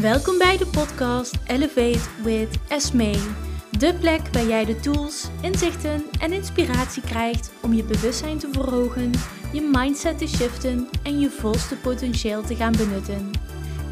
Welkom bij de podcast Elevate with Esme. De plek waar jij de tools, inzichten en inspiratie krijgt om je bewustzijn te verhogen, je mindset te shiften en je volste potentieel te gaan benutten.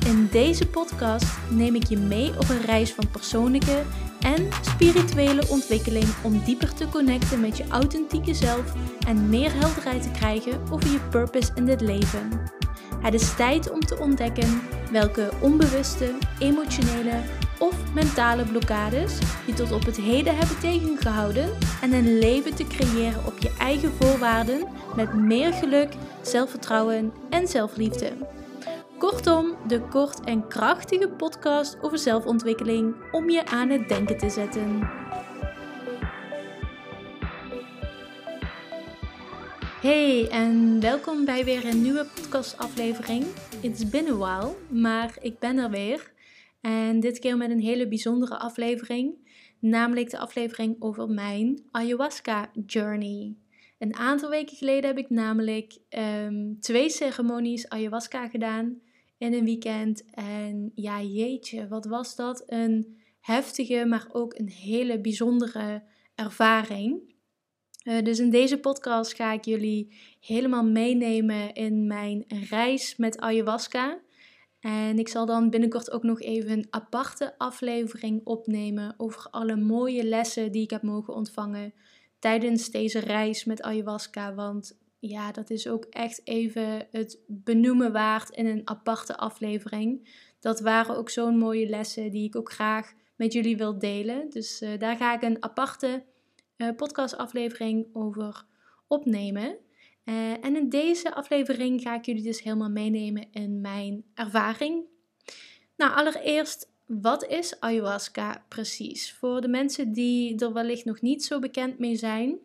In deze podcast neem ik je mee op een reis van persoonlijke en spirituele ontwikkeling om dieper te connecten met je authentieke zelf en meer helderheid te krijgen over je purpose in dit leven. Het is tijd om te ontdekken welke onbewuste, emotionele of mentale blokkades je tot op het heden hebben tegengehouden en een leven te creëren op je eigen voorwaarden met meer geluk, zelfvertrouwen en zelfliefde. Kortom, de kort en krachtige podcast over zelfontwikkeling om je aan het denken te zetten. Hey en welkom bij weer een nieuwe podcastaflevering. It's been a while, maar ik ben er weer. En dit keer met een hele bijzondere aflevering, namelijk de aflevering over mijn ayahuasca journey. Een aantal weken geleden heb ik namelijk ehm, twee ceremonies ayahuasca gedaan in een weekend. En ja, jeetje, wat was dat? Een heftige, maar ook een hele bijzondere ervaring. Uh, dus in deze podcast ga ik jullie helemaal meenemen in mijn reis met ayahuasca. En ik zal dan binnenkort ook nog even een aparte aflevering opnemen over alle mooie lessen die ik heb mogen ontvangen tijdens deze reis met ayahuasca. Want ja, dat is ook echt even het benoemen waard in een aparte aflevering. Dat waren ook zo'n mooie lessen die ik ook graag met jullie wil delen. Dus uh, daar ga ik een aparte podcastaflevering over opnemen. Uh, en in deze aflevering ga ik jullie dus helemaal meenemen in mijn ervaring. Nou, allereerst, wat is ayahuasca precies? Voor de mensen die er wellicht nog niet zo bekend mee zijn.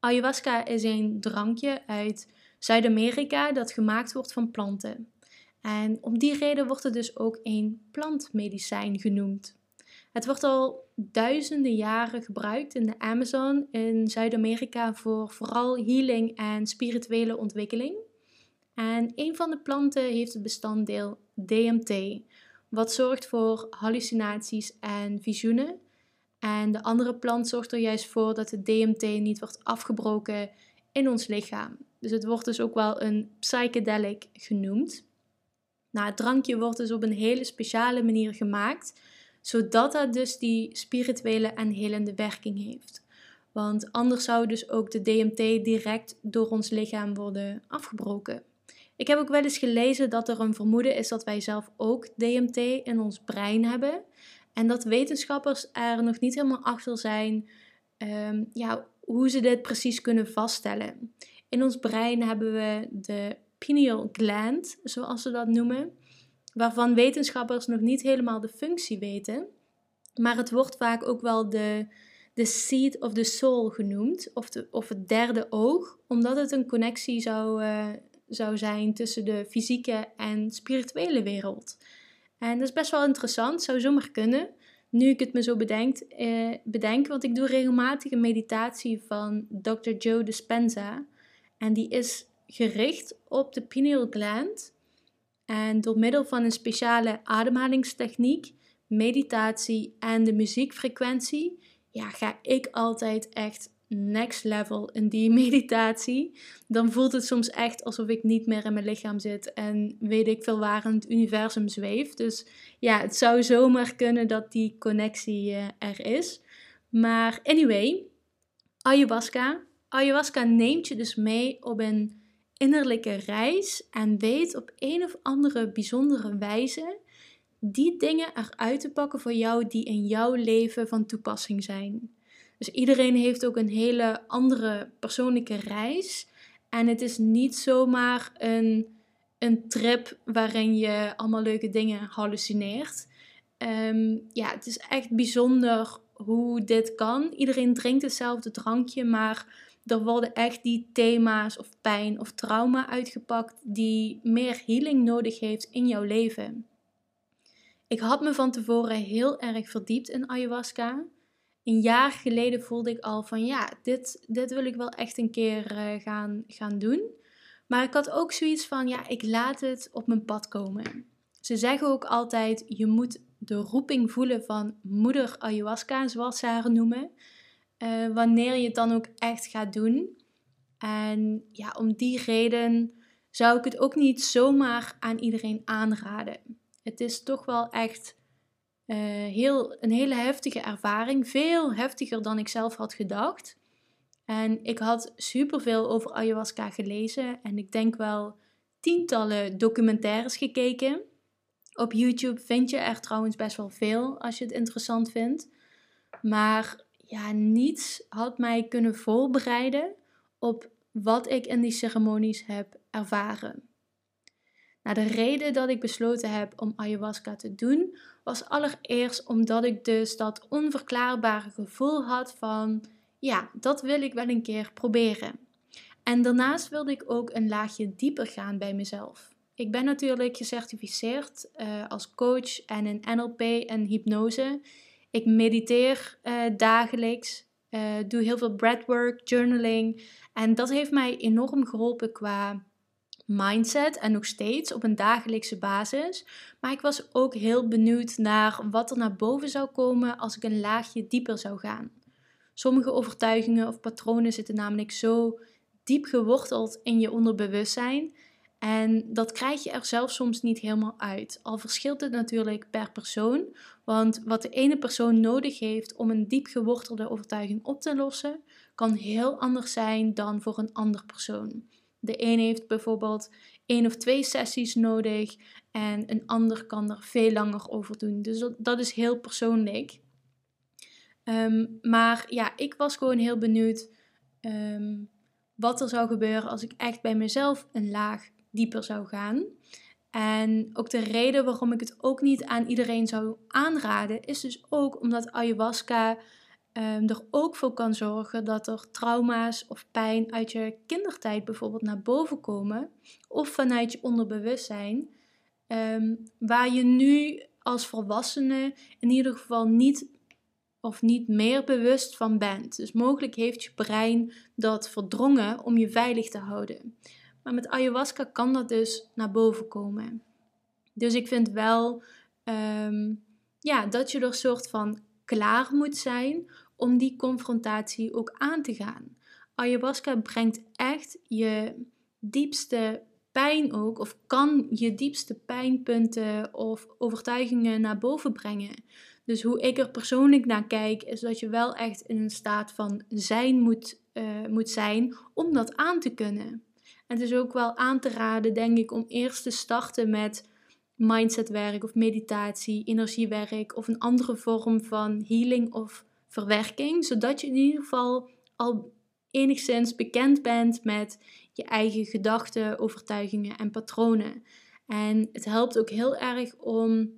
Ayahuasca is een drankje uit Zuid-Amerika dat gemaakt wordt van planten. En om die reden wordt het dus ook een plantmedicijn genoemd. Het wordt al duizenden jaren gebruikt in de Amazon in Zuid-Amerika voor vooral healing en spirituele ontwikkeling. En een van de planten heeft het bestanddeel DMT, wat zorgt voor hallucinaties en visioenen. En de andere plant zorgt er juist voor dat het DMT niet wordt afgebroken in ons lichaam. Dus het wordt dus ook wel een psychedelic genoemd. Nou, het drankje wordt dus op een hele speciale manier gemaakt zodat dat dus die spirituele en helende werking heeft. Want anders zou dus ook de DMT direct door ons lichaam worden afgebroken. Ik heb ook wel eens gelezen dat er een vermoeden is dat wij zelf ook DMT in ons brein hebben. En dat wetenschappers er nog niet helemaal achter zijn um, ja, hoe ze dit precies kunnen vaststellen. In ons brein hebben we de pineal gland, zoals ze dat noemen waarvan wetenschappers nog niet helemaal de functie weten. Maar het wordt vaak ook wel de, de seed of the soul genoemd, of, de, of het derde oog, omdat het een connectie zou, uh, zou zijn tussen de fysieke en spirituele wereld. En dat is best wel interessant, zou zomaar kunnen. Nu ik het me zo eh, bedenk, want ik doe regelmatig een meditatie van Dr. Joe Dispenza. En die is gericht op de pineal gland. En door middel van een speciale ademhalingstechniek, meditatie en de muziekfrequentie, ja, ga ik altijd echt next level in die meditatie. Dan voelt het soms echt alsof ik niet meer in mijn lichaam zit en weet ik veel waar in het universum zweef. Dus ja, het zou zomaar kunnen dat die connectie uh, er is. Maar anyway, ayahuasca. Ayahuasca neemt je dus mee op een innerlijke reis en weet op een of andere bijzondere wijze die dingen eruit te pakken voor jou die in jouw leven van toepassing zijn. Dus iedereen heeft ook een hele andere persoonlijke reis. En het is niet zomaar een, een trip waarin je allemaal leuke dingen hallucineert. Um, ja, het is echt bijzonder hoe dit kan. Iedereen drinkt hetzelfde drankje, maar er worden echt die thema's of pijn of trauma uitgepakt die meer healing nodig heeft in jouw leven. Ik had me van tevoren heel erg verdiept in ayahuasca. Een jaar geleden voelde ik al van ja, dit, dit wil ik wel echt een keer uh, gaan, gaan doen. Maar ik had ook zoiets van ja, ik laat het op mijn pad komen. Ze zeggen ook altijd: je moet de roeping voelen van moeder ayahuasca, zoals ze haar noemen. Uh, wanneer je het dan ook echt gaat doen. En ja, om die reden zou ik het ook niet zomaar aan iedereen aanraden. Het is toch wel echt uh, heel, een hele heftige ervaring. Veel heftiger dan ik zelf had gedacht. En ik had superveel over ayahuasca gelezen. En ik denk wel tientallen documentaires gekeken. Op YouTube vind je er trouwens best wel veel als je het interessant vindt. Maar ja, niets had mij kunnen voorbereiden op wat ik in die ceremonies heb ervaren. Nou, de reden dat ik besloten heb om ayahuasca te doen, was allereerst omdat ik dus dat onverklaarbare gevoel had van, ja, dat wil ik wel een keer proberen. En daarnaast wilde ik ook een laagje dieper gaan bij mezelf. Ik ben natuurlijk gecertificeerd uh, als coach en in NLP en hypnose. Ik mediteer uh, dagelijks, uh, doe heel veel breathwork, journaling. En dat heeft mij enorm geholpen qua mindset en nog steeds op een dagelijkse basis. Maar ik was ook heel benieuwd naar wat er naar boven zou komen als ik een laagje dieper zou gaan. Sommige overtuigingen of patronen zitten namelijk zo diep geworteld in je onderbewustzijn. En dat krijg je er zelf soms niet helemaal uit. Al verschilt het natuurlijk per persoon. Want wat de ene persoon nodig heeft om een diep gewortelde overtuiging op te lossen, kan heel anders zijn dan voor een ander persoon. De een heeft bijvoorbeeld één of twee sessies nodig en een ander kan er veel langer over doen. Dus dat, is heel persoonlijk. Ehm, maar ja, ik was gewoon heel benieuwd ehm, wat er zou gebeuren als ik echt bij mezelf een laag dieper zou gaan. En ook de reden waarom ik het ook niet aan iedereen zou aanraden, is dus ook omdat ayahuasca um, er ook voor kan zorgen dat er trauma's of pijn uit je kindertijd bijvoorbeeld naar boven komen, of vanuit je onderbewustzijn, um, waar je nu als volwassene in ieder geval niet of niet meer bewust van bent. Dus mogelijk heeft je brein dat verdrongen om je veilig te houden. Maar met ayahuasca kan dat dus naar boven komen. Dus ik vind wel um, ja, dat je er soort van klaar moet zijn om die confrontatie ook aan te gaan. Ayahuasca brengt echt je diepste pijn ook, of kan je diepste pijnpunten of overtuigingen naar boven brengen. Dus hoe ik er persoonlijk naar kijk, is dat je wel echt in een staat van zijn moet, uh, moet zijn om dat aan te kunnen. En het is ook wel aan te raden, denk ik, om eerst te starten met mindsetwerk of meditatie, energiewerk of een andere vorm van healing of verwerking, zodat je in ieder geval al enigszins bekend bent met je eigen gedachten, overtuigingen en patronen. En het helpt ook heel erg om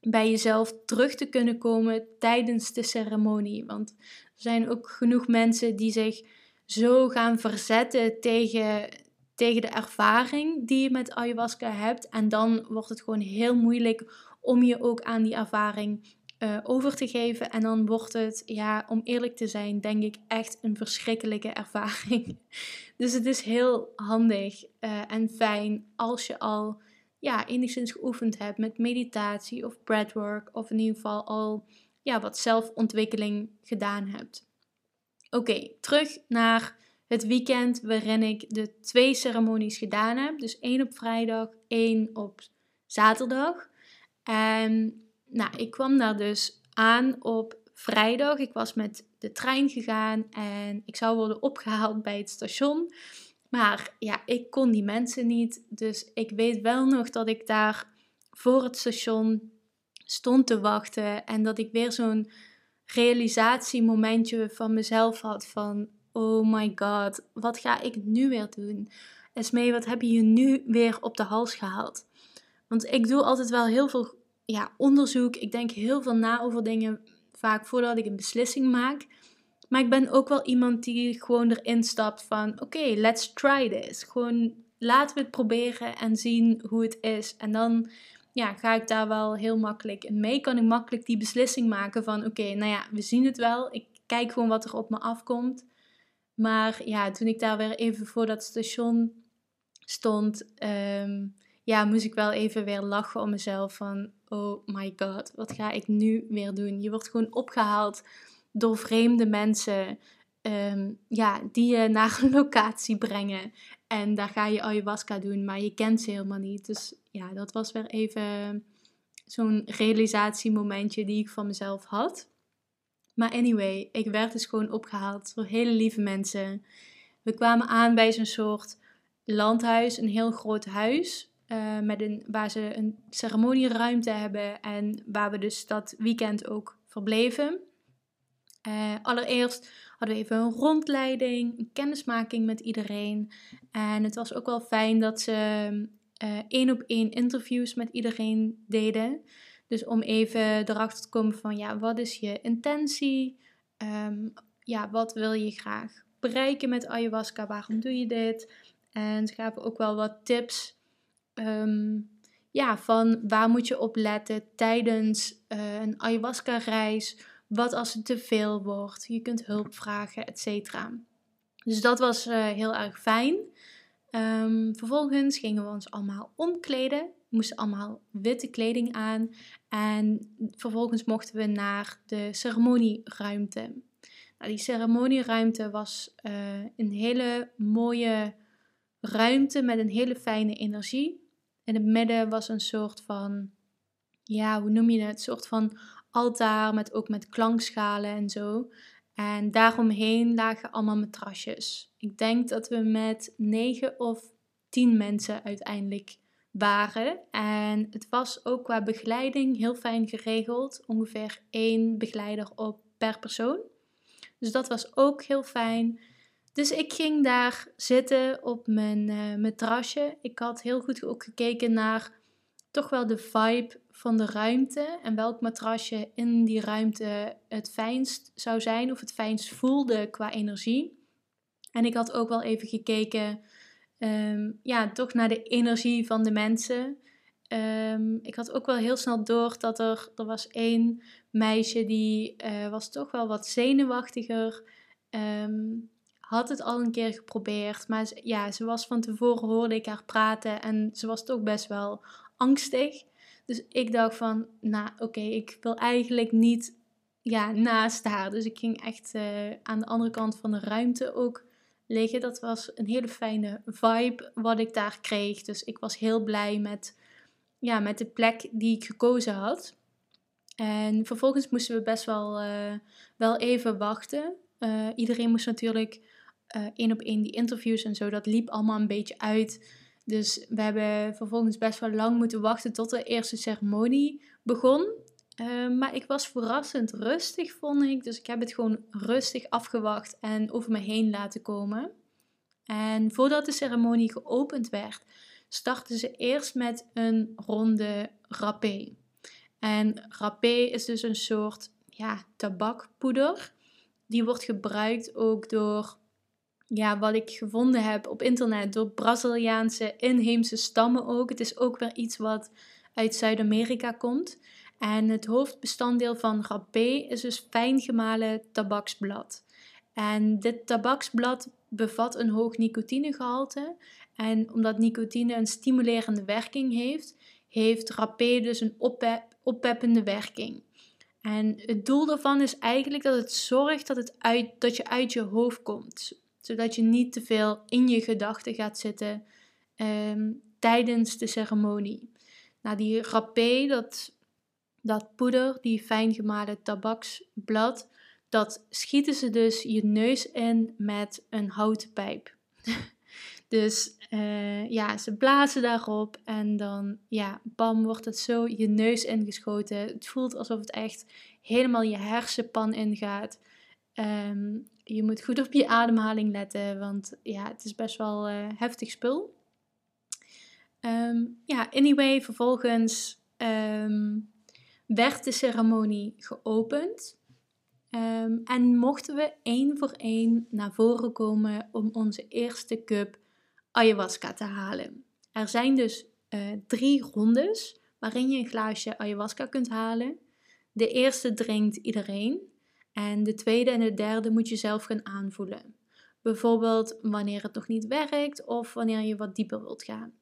bij jezelf terug te kunnen komen tijdens de ceremonie. Want er zijn ook genoeg mensen die zich zo gaan verzetten tegen, tegen de ervaring die je met ayahuasca hebt. En dan wordt het gewoon heel moeilijk om je ook aan die ervaring uh, over te geven. En dan wordt het, ja, om eerlijk te zijn, denk ik echt een verschrikkelijke ervaring. dus het is heel handig uh, en fijn als je al ja, enigszins geoefend hebt met meditatie of breathwork. Of in ieder geval al ja, wat zelfontwikkeling gedaan hebt. Oké, terug naar het weekend waarin ik de twee ceremonies gedaan heb. Dus één op vrijdag, één op zaterdag. En nou, ik kwam daar dus aan op vrijdag. Ik was met de trein gegaan en ik zou worden opgehaald bij het station. Maar ja, ik kon die mensen niet. Dus ik weet wel nog dat ik daar voor het station stond te wachten. En dat ik weer zo'n realisatiemomentje van mezelf had van... Oh my god, wat ga ik nu weer doen? Esmee, wat heb je je nu weer op de hals gehaald? Want ik doe altijd wel heel veel ja, onderzoek. Ik denk heel veel na over dingen vaak voordat ik een beslissing maak. Maar ik ben ook wel iemand die gewoon erin stapt van oké, let's try this. Gewoon laten we het proberen en zien hoe het is. En dan ja, ga ik daar wel heel makkelijk mee. Kan ik makkelijk die beslissing maken van oké, nou ja, we zien het wel. Ik kijk gewoon wat er op me afkomt. Maar ja, toen ik daar weer even voor dat station stond, um, ja, moest ik wel even weer lachen om mezelf van, oh my god, wat ga ik nu weer doen? Je wordt gewoon opgehaald door vreemde mensen, ehm, ja, die je naar een locatie brengen. En daar ga je ayahuasca doen, maar je kent ze helemaal niet. Dus ja, dat was weer even zo'n realisatiemomentje die ik van mezelf had. Maar anyway, ik werd dus gewoon opgehaald door hele lieve mensen. We kwamen aan bij zo'n soort landhuis, een heel groot huis. Uh, met een, waar ze een ceremonieruimte hebben en waar we dus dat weekend ook verbleven. Uh, allereerst hadden we even een rondleiding, een kennismaking met iedereen. En het was ook wel fijn dat ze uh, één op één interviews met iedereen deden. Dus om even erachter te komen van ja, wat is je intentie? Um, ja, wat wil je graag bereiken met ayahuasca? Waarom doe je dit? En ze gaven ook wel wat tips. Um, ja, van waar moet je op letten tijdens uh, een ayahuasca-reis? Wat als het te veel wordt? Je kunt hulp vragen, et cetera. Dus dat was uh, heel erg fijn. Um, vervolgens gingen we ons allemaal omkleden. We moesten allemaal witte kleding aan. En vervolgens mochten we naar de ceremonieruimte. Nou, die ceremonieruimte was uh, een hele mooie ruimte met een hele fijne energie. In het midden was een soort van, ja, hoe noem je het? Een soort van altaar met ook met klankschalen en zo. En daaromheen lagen allemaal matrasjes. Ik denk dat we met negen of tien mensen uiteindelijk waren. En het was ook qua begeleiding heel fijn geregeld. Ongeveer één begeleider op per persoon. Dus dat was ook heel fijn. Dus ik ging daar zitten op mijn, uh. Ik had heel goed ook gekeken naar toch wel de vibe van de ruimte en welk matrasje in die ruimte het fijnst zou zijn of het fijnst voelde qua energie. En ik had ook wel even gekeken, um, ja, toch naar de energie van de mensen. Um, ik had ook wel heel snel door dat er, er was één meisje die uh, was toch wel wat zenuwachtiger. Um, had het al een keer geprobeerd, maar ja, ze was van tevoren hoorde ik haar praten en ze was toch best wel angstig. Dus ik dacht van, nou oké, ik wil eigenlijk niet ja, naast haar. Dus ik ging echt uh, aan de andere kant van de ruimte ook liggen. Dat was een hele fijne vibe wat ik daar kreeg. Dus ik was heel blij met, ja, met de plek die ik gekozen had. En vervolgens moesten we best wel, uh, wel even wachten. Uh, iedereen moest natuurlijk één op één die interviews en zo, dat liep allemaal een beetje uit. Dus we hebben vervolgens best wel lang moeten wachten tot de eerste ceremonie begon. Uh, maar ik was verrassend rustig, vond ik. Dus ik heb het gewoon rustig afgewacht en over me heen laten komen. En voordat de ceremonie geopend werd, startten ze eerst met een ronde rapé. En rapé is dus een soort ja, tabakpoeder. Die wordt gebruikt ook door ja, wat ik gevonden heb op internet door Braziliaanse inheemse stammen ook. Het is ook weer iets wat uit Zuid-Amerika komt. En het hoofdbestanddeel van rapé is dus fijn gemalen tabaksblad. En dit tabaksblad bevat een hoog nicotinegehalte. En omdat nicotine een stimulerende werking heeft, heeft rapé dus een oppeppende werking. En het doel daarvan is eigenlijk dat het zorgt dat, het uit, dat je uit je hoofd komt zodat je niet te veel in je gedachten gaat zitten um, tijdens de ceremonie. Nou, die rapé, dat, dat poeder, die fijn gemalen tabaksblad, dat schieten ze dus je neus in met een houten pijp. dus uh, ja, ze blazen daarop en dan, ja, bam, wordt het zo je neus ingeschoten. Het voelt alsof het echt helemaal je hersenpan ingaat. Um, je moet goed op je ademhaling letten, want ja, het is best wel uh, heftig spul. Um, ja, anyway, vervolgens um, werd de ceremonie geopend. En mochten we één voor één naar voren komen om onze eerste cup ayahuasca te halen. Er zijn dus uh, drie rondes waarin je een glaasje ayahuasca kunt halen. De eerste drinkt iedereen. En de tweede en de derde moet je zelf gaan aanvoelen. Bijvoorbeeld wanneer het nog niet werkt of wanneer je wat dieper wilt gaan.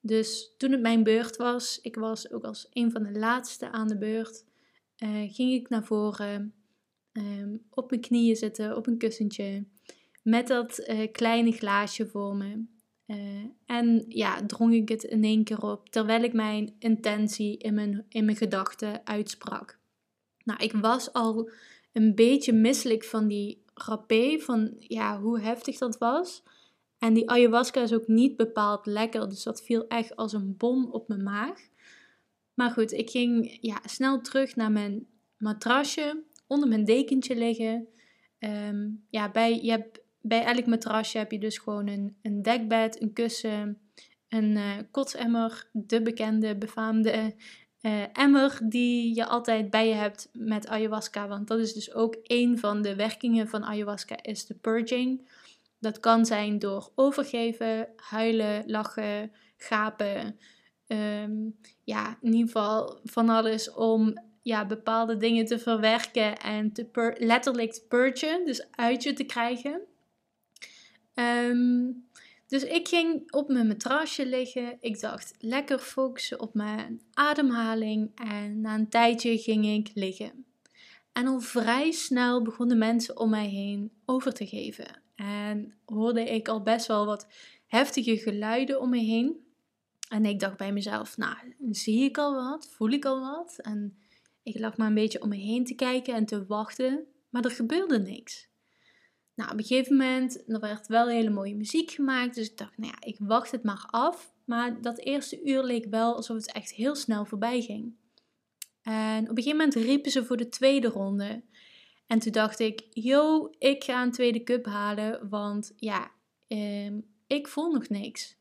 Dus toen het mijn beurt was, ik was ook als een van de laatste aan de beurt, uh, ging ik naar voren, ehm, op mijn knieën zitten, op een kussentje, met dat uh, kleine glaasje voor me. Uh, en ja, drong ik het in één keer op, terwijl ik mijn intentie in mijn, in mijn gedachten uitsprak. Nou, ik was al een beetje misselijk van die rapé, van ja, hoe heftig dat was. En die ayahuasca is ook niet bepaald lekker, dus dat viel echt als een bom op mijn maag. Maar goed, ik ging ja, snel terug naar mijn matrasje, onder mijn dekentje liggen. Ehm, ja, bij, je hebt, bij elk matrasje heb je dus gewoon een, een dekbed, een kussen, een uh, kotsemmer, de bekende, befaamde uh, emmer die je altijd bij je hebt met ayahuasca. Want dat is dus ook een van de werkingen van ayahuasca, is de purging. Dat kan zijn door overgeven, huilen, lachen, gapen. Ehm, ja, in ieder geval van alles om ja, bepaalde dingen te verwerken en te letterlijk te purgen, dus uit je te krijgen. Um, dus ik ging op mijn matrasje liggen. Ik dacht lekker focussen op mijn ademhaling. En na een tijdje ging ik liggen. En al vrij snel begonnen mensen om mij heen over te geven. En hoorde ik al best wel wat heftige geluiden om me heen. En ik dacht bij mezelf, nou, zie ik al wat? Voel ik al wat? En ik lag maar een beetje om me heen te kijken en te wachten. Maar er gebeurde niks. Nou, op een gegeven moment, er werd wel hele mooie muziek gemaakt. Dus ik dacht, nou ja, ik wacht het maar af. Maar dat eerste uur leek wel alsof het echt heel snel voorbij ging. En op een gegeven moment riepen ze voor de tweede ronde. En toen dacht ik, yo, ik ga een tweede cup halen, want ja, ehm, ik voel nog niks.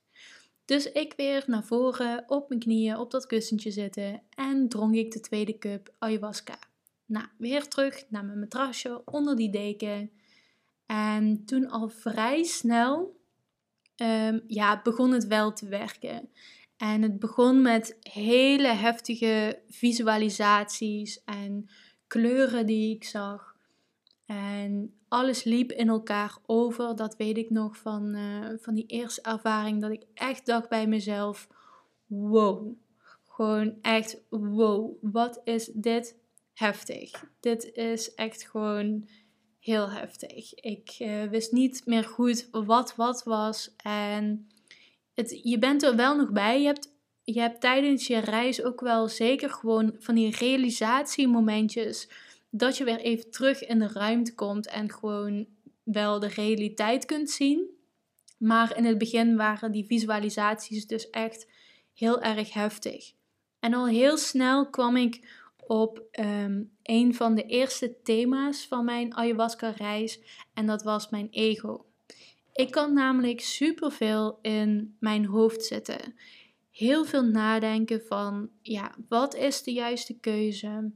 Dus ik weer naar voren, op mijn knieën, op dat kussentje zitten en dronk ik de tweede cup ayahuasca. Nou, weer terug naar mijn matrasje, onder die deken. En toen al vrij snel um, ja, begon het wel te werken. En het begon met hele heftige visualisaties en kleuren die ik zag. En alles liep in elkaar over. Dat weet ik nog van, uh, van die eerste ervaring. Dat ik echt dacht bij mezelf: wow. Gewoon echt wow. Wat is dit heftig? Dit is echt gewoon heel heftig. Ik uh, wist niet meer goed wat wat was. En het, je bent er wel nog bij. Je hebt, je hebt tijdens je reis ook wel zeker gewoon van die realisatiemomentjes. Dat je weer even terug in de ruimte komt en gewoon wel de realiteit kunt zien. Maar in het begin waren die visualisaties dus echt heel erg heftig. En al heel snel kwam ik op um, een van de eerste thema's van mijn ayahuasca-reis en dat was mijn ego. Ik kan namelijk superveel in mijn hoofd zitten. Heel veel nadenken van, ja, wat is de juiste keuze?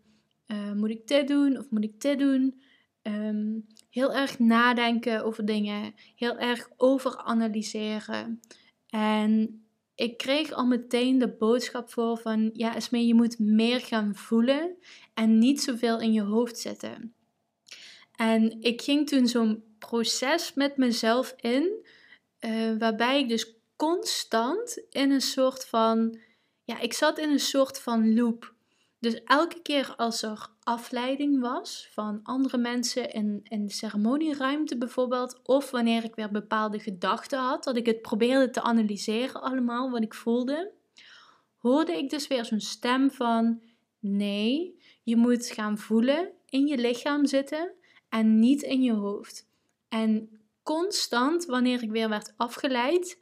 Uh, moet ik dit doen of moet ik dit doen? Um, heel erg nadenken over dingen, heel erg overanalyseren. En ik kreeg al meteen de boodschap voor van, ja Esmee, je moet meer gaan voelen en niet zoveel in je hoofd zetten. En ik ging toen zo'n proces met mezelf in, uh, waarbij ik dus constant in een soort van, ja, ik zat in een soort van loop. Dus elke keer als er afleiding was van andere mensen in, in de ceremonieruimte bijvoorbeeld, of wanneer ik weer bepaalde gedachten had, dat ik het probeerde te analyseren allemaal wat ik voelde, hoorde ik dus weer zo'n stem van nee, je moet gaan voelen, in je lichaam zitten en niet in je hoofd. En constant, wanneer ik weer werd afgeleid,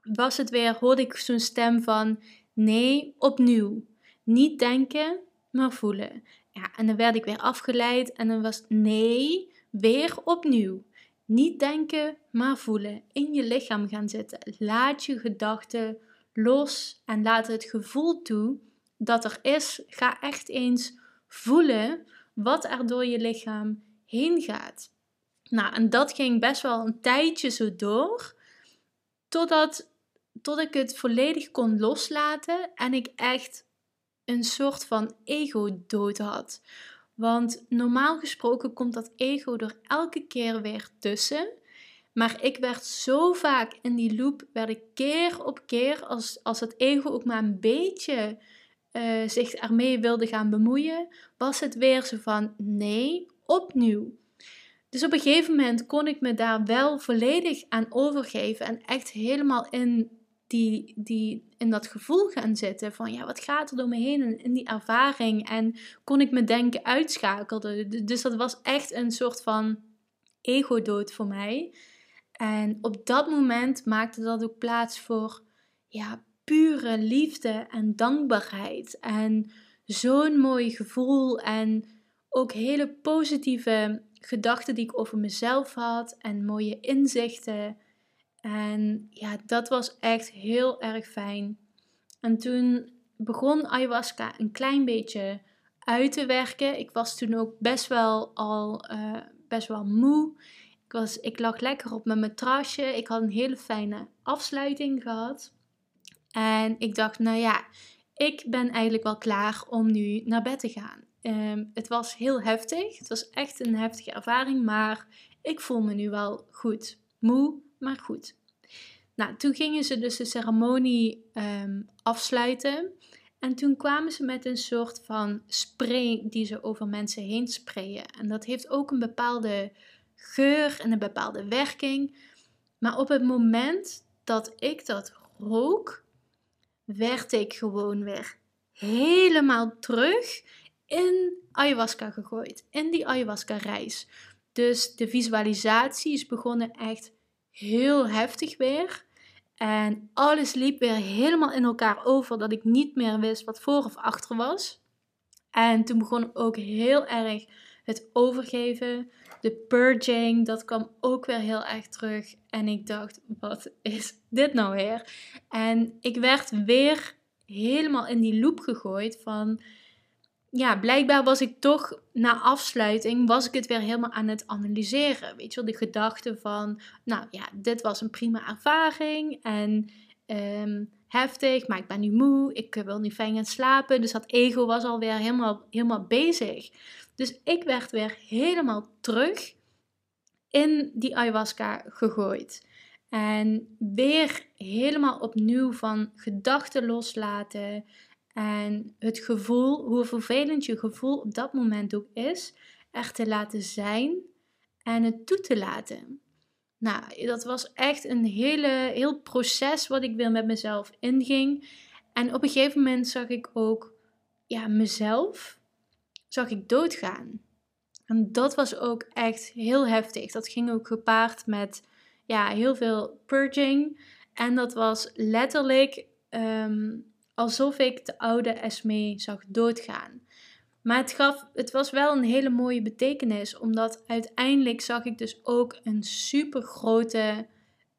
was het weer, hoorde ik zo'n stem van nee, opnieuw. Niet denken, maar voelen. Ja, en dan werd ik weer afgeleid en dan was nee, weer opnieuw. Niet denken, maar voelen. In je lichaam gaan zitten. Laat je gedachten los en laat het gevoel toe dat er is. Ga echt eens voelen wat er door je lichaam heen gaat. Nou, en dat ging best wel een tijdje zo door, totdat, tot ik het volledig kon loslaten en ik echt een soort van ego-dood had. Want normaal gesproken komt dat ego er elke keer weer tussen. Maar ik werd zo vaak in die loop, werd ik keer op keer, als, als het ego ook maar een beetje uh, zich ermee wilde gaan bemoeien, was het weer zo van nee, opnieuw. Dus op een gegeven moment kon ik me daar wel volledig aan overgeven en echt helemaal in, die, die, in dat gevoel gaan zitten van ja, wat gaat er door me heen en in die ervaring en kon ik me denken uitschakelen. Dus dat was echt een soort van ego-dood voor mij. En op dat moment maakte dat ook plaats voor ja, pure liefde en dankbaarheid. En zo'n mooi gevoel en ook hele positieve gedachten die ik over mezelf had en mooie inzichten. En ja, dat was echt heel erg fijn. En toen begon ayahuasca een klein beetje uit te werken. Ik was toen ook best wel al uh, best wel moe. Ik, was, ik lag lekker op mijn matrasje. Ik had een hele fijne afsluiting gehad. En ik dacht, nou ja, ik ben eigenlijk wel klaar om nu naar bed te gaan. Ehm, het was heel heftig. Het was echt een heftige ervaring, maar ik voel me nu wel goed. Moe, maar goed. Nou, toen gingen ze dus de ceremonie ehm, afsluiten. En toen kwamen ze met een soort van spray die ze over mensen heen sprayen. En dat heeft ook een bepaalde geur en een bepaalde werking. Maar op het moment dat ik dat rook, werd ik gewoon weer helemaal terug in ayahuasca gegooid. In die ayahuasca reis. Dus de visualisatie is begonnen echt heel heftig weer. En alles liep weer helemaal in elkaar over dat ik niet meer wist wat voor of achter was. En toen begon ook heel erg het overgeven, de purging, dat kwam ook weer heel erg terug. En ik dacht, wat is dit nou weer? En ik werd weer helemaal in die loop gegooid van ja, blijkbaar was ik toch na afsluiting, was ik het weer helemaal aan het analyseren. Weet je wel, de gedachte van, nou ja, dit was een prima ervaring en ehm, heftig, maar ik ben nu moe, ik wil nu fijn gaan slapen. Dus dat ego was alweer helemaal, helemaal bezig. Dus ik werd weer helemaal terug in die ayahuasca gegooid. En weer helemaal opnieuw van gedachten loslaten, en het gevoel, hoe vervelend je gevoel op dat moment ook is, echt te laten zijn en het toe te laten. Nou, dat was echt een hele, heel proces wat ik weer met mezelf inging. En op een gegeven moment zag ik ook ja, mezelf zag ik doodgaan. En dat was ook echt heel heftig. Dat ging ook gepaard met ja, heel veel purging. En dat was letterlijk ehm, alsof ik de oude Esme zag doodgaan. Maar het, gaf, het was wel een hele mooie betekenis, omdat uiteindelijk zag ik dus ook een super grote,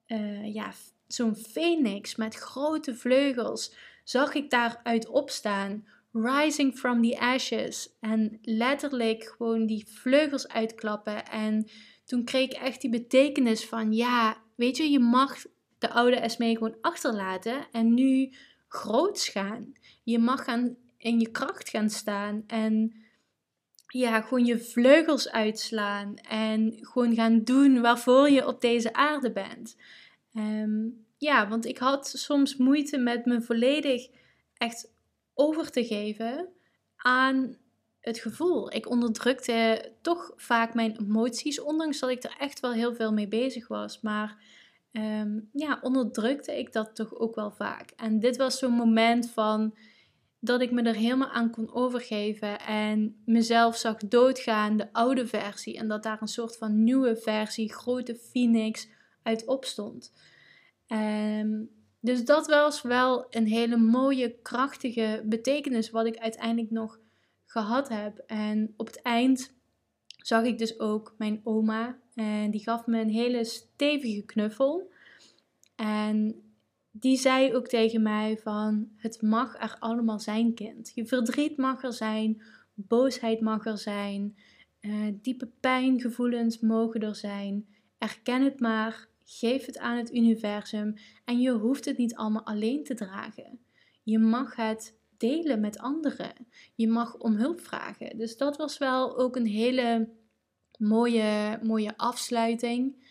uh, ja, zo'n phoenix met grote vleugels, zag ik daaruit opstaan, rising from the ashes. En letterlijk gewoon die vleugels uitklappen. En toen kreeg ik echt die betekenis van, ja, weet je, je mag de oude Esme gewoon achterlaten en nu groots gaan. Je mag gaan in je kracht gaan staan en ja, gewoon je vleugels uitslaan en gewoon gaan doen waarvoor je op deze aarde bent. Ehm, ja, want ik had soms moeite met me volledig echt over te geven aan het gevoel. Ik onderdrukte toch vaak mijn emoties, ondanks dat ik er echt wel heel veel mee bezig was. Maar um, ja, onderdrukte ik dat toch ook wel vaak. En dit was zo'n moment van dat ik me er helemaal aan kon overgeven en mezelf zag doodgaan, de oude versie, en dat daar een soort van nieuwe versie, grote phoenix, uit opstond. Um, dus dat was wel een hele mooie, krachtige betekenis wat ik uiteindelijk nog gehad heb. En op het eind zag ik dus ook mijn oma. En die gaf me een hele stevige knuffel. En die zei ook tegen mij van het mag er allemaal zijn kind. Je verdriet mag er zijn, boosheid mag er zijn, uh, diepe pijngevoelens mogen er zijn. Erken het maar, geef het aan het universum en je hoeft het niet allemaal alleen te dragen. Je mag het delen met anderen. Je mag om hulp vragen. Dus dat was wel ook een hele mooie, mooie afsluiting.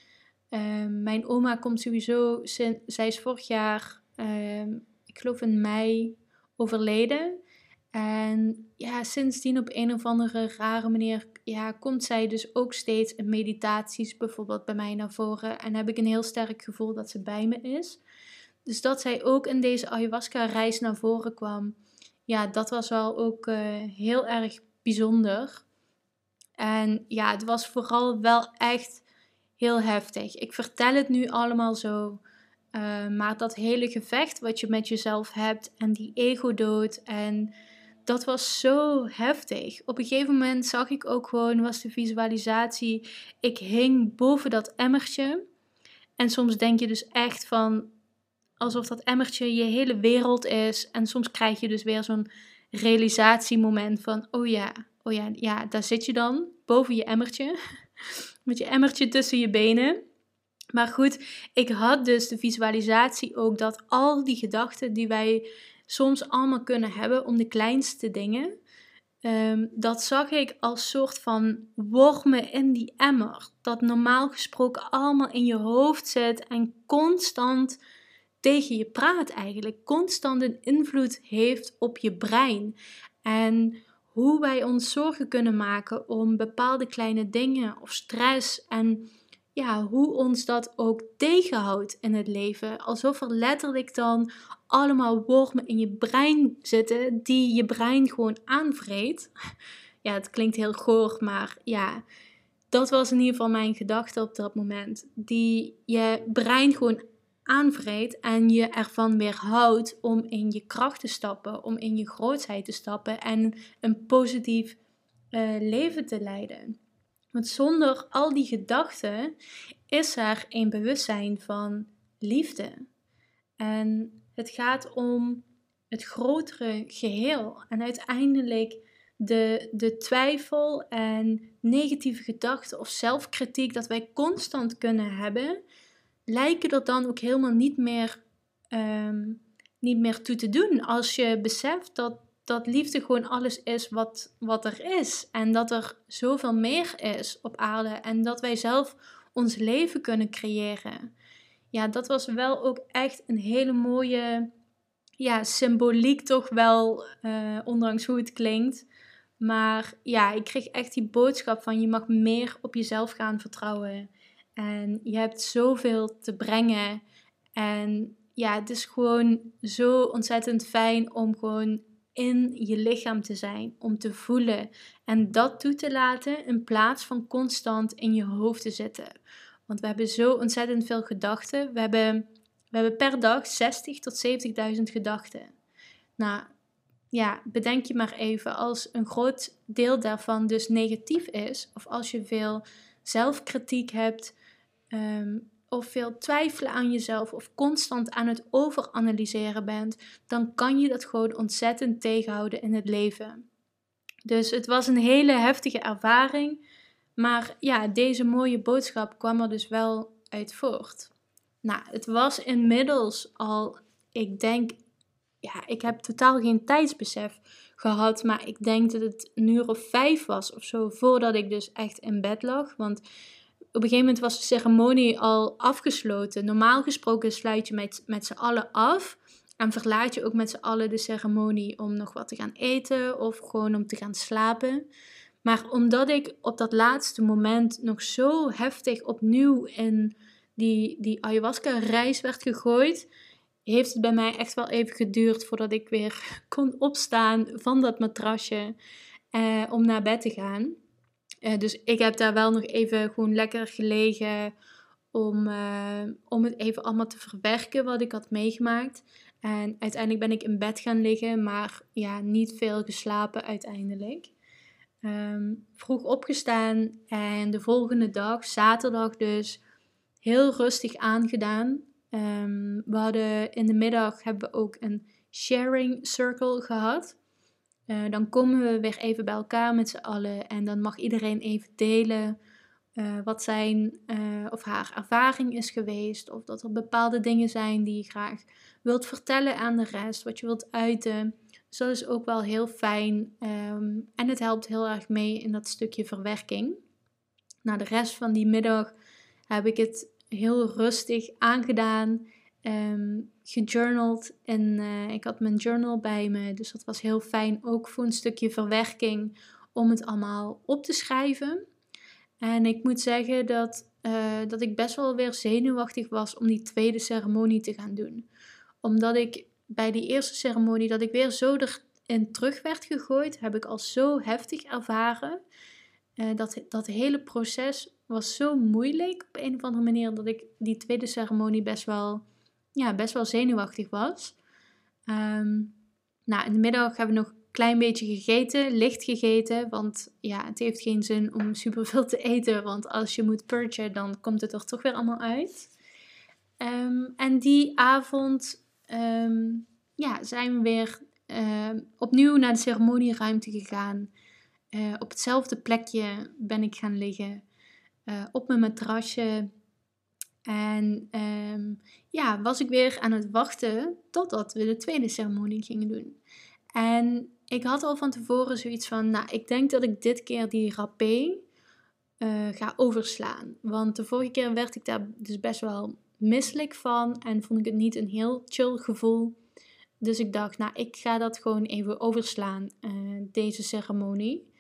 Ehm, mijn oma komt sowieso, zij is vorig jaar, ehm, ik geloof in mei, overleden. En ja, sindsdien op een of andere rare manier ja, komt zij dus ook steeds in meditaties bijvoorbeeld bij mij naar voren. En heb ik een heel sterk gevoel dat ze bij me is. Dus dat zij ook in deze ayahuasca-reis naar voren kwam, ja, dat was wel ook uh, heel erg bijzonder. En ja, het was vooral wel echt heel heftig. Ik vertel het nu allemaal zo. Uh, maar dat hele gevecht wat je met jezelf hebt en die ego-dood en dat was zo heftig. Op een gegeven moment zag ik ook gewoon, was de visualisatie, ik hing boven dat emmertje. En soms denk je dus echt van, alsof dat emmertje je hele wereld is. En soms krijg je dus weer zo'n realisatiemoment van, oh ja, oh ja, ja, daar zit je dan, boven je emmertje. Met je emmertje tussen je benen. Maar goed, ik had dus de visualisatie ook dat al die gedachten die wij soms allemaal kunnen hebben om de kleinste dingen. Ehm, dat zag ik als soort van wormen in die emmer. Dat normaal gesproken allemaal in je hoofd zit en constant tegen je praat eigenlijk. Constant een invloed heeft op je brein. En hoe wij ons zorgen kunnen maken om bepaalde kleine dingen of stress en ja, hoe ons dat ook tegenhoudt in het leven. Alsof er letterlijk dan allemaal wormen in je brein zitten die je brein gewoon aanvreet. Ja, het klinkt heel goor, maar ja, dat was in ieder geval mijn gedachte op dat moment. Die je brein gewoon aanvreet en je ervan weerhoudt om in je kracht te stappen, om in je grootheid te stappen en een positief uh, leven te leiden. Want zonder al die gedachten is er een bewustzijn van liefde. En het gaat om het grotere geheel. En uiteindelijk de, de twijfel en negatieve gedachten of zelfkritiek dat wij constant kunnen hebben, lijken er dan ook helemaal niet meer, um, niet meer toe te doen. Als je beseft dat, dat liefde gewoon alles is wat, wat er is. En dat er zoveel meer is op aarde. En dat wij zelf ons leven kunnen creëren ja, dat was wel ook echt een hele mooie ja, symboliek toch wel, uh, ondanks hoe het klinkt. Maar ja, ik kreeg echt die boodschap van je mag meer op jezelf gaan vertrouwen. En je hebt zoveel te brengen. En ja, het is gewoon zo ontzettend fijn om gewoon in je lichaam te zijn, om te voelen en dat toe te laten in plaats van constant in je hoofd te zitten. Want we hebben zo ontzettend veel gedachten. We hebben, we hebben per dag 60 tot 70.000 gedachten. Nou, ja, bedenk je maar even, als een groot deel daarvan dus negatief is, of als je veel zelfkritiek hebt, ehm, of veel twijfelen aan jezelf, of constant aan het overanalyseren bent, dan kan je dat gewoon ontzettend tegenhouden in het leven. Dus het was een hele heftige ervaring. Maar ja, deze mooie boodschap kwam er dus wel uit voort. Nou, het was inmiddels al, ik denk, ja, ik heb totaal geen tijdsbesef gehad, maar ik denk dat het een uur of vijf was of zo voordat ik dus echt in bed lag. Want een gegeven moment was de ceremonie al afgesloten. Normaal gesproken sluit je met, met z'n allen af en verlaat je ook met z'n allen de ceremonie om nog wat te gaan eten of gewoon om te gaan slapen. Maar omdat ik op dat laatste moment nog zo heftig opnieuw in die, die ayahuasca-reis werd gegooid, heeft het bij mij echt wel even geduurd voordat ik weer kon opstaan van dat matrasje eh, om naar bed te gaan. Eh, dus ik heb daar wel nog even gewoon lekker gelegen om, eh, om het even allemaal te verwerken wat ik had meegemaakt. En uiteindelijk ben ik in bed gaan liggen, maar ja, niet veel geslapen uiteindelijk. Ehm, vroeg opgestaan en de volgende dag, zaterdag dus, heel rustig aangedaan. Um, we hadden in de middag hebben we ook een sharing circle gehad. Uh, dan komen we weer even bij elkaar met z'n allen en dan mag iedereen even delen uh, wat zijn uh, of haar ervaring is geweest. Of dat er bepaalde dingen zijn die je graag wilt vertellen aan de rest, wat je wilt uiten. Dus dat is ook wel heel fijn. Ehm, en het helpt heel erg mee in dat stukje verwerking. Na de rest van die middag heb ik het heel rustig aangedaan, um, gejournald. En eh, ik had mijn journal bij me, dus dat was heel fijn. Ook voor een stukje verwerking om het allemaal op te schrijven. En ik moet zeggen dat, uh, dat ik best wel weer zenuwachtig was om die tweede ceremonie te gaan doen. Omdat ik bij die eerste ceremonie, dat ik weer zo erin terug werd gegooid, heb ik al zo heftig ervaren. Uh, dat, dat hele proces was zo moeilijk op een of andere manier dat ik die tweede ceremonie best wel, ja, best wel zenuwachtig was. Um, nou, in de middag hebben we nog een klein beetje gegeten, licht gegeten, want ja, het heeft geen zin om superveel te eten, want als je moet purgen, dan komt het er toch weer allemaal uit. Um, en die avond um, ja, zijn we weer opnieuw naar de ceremonieruimte gegaan. Uh, op hetzelfde plekje ben ik gaan liggen. Uh, op mijn matrasje. En um, ja, was ik weer aan het wachten totdat we de tweede ceremonie gingen doen. En ik had al van tevoren zoiets van, nou, ik denk dat ik dit keer die rapé uh, ga overslaan. Want de vorige keer werd ik daar dus best wel misselijk van en vond ik het niet een heel chill gevoel. Dus ik dacht, nou, ik ga dat gewoon even overslaan, uh, deze ceremonie.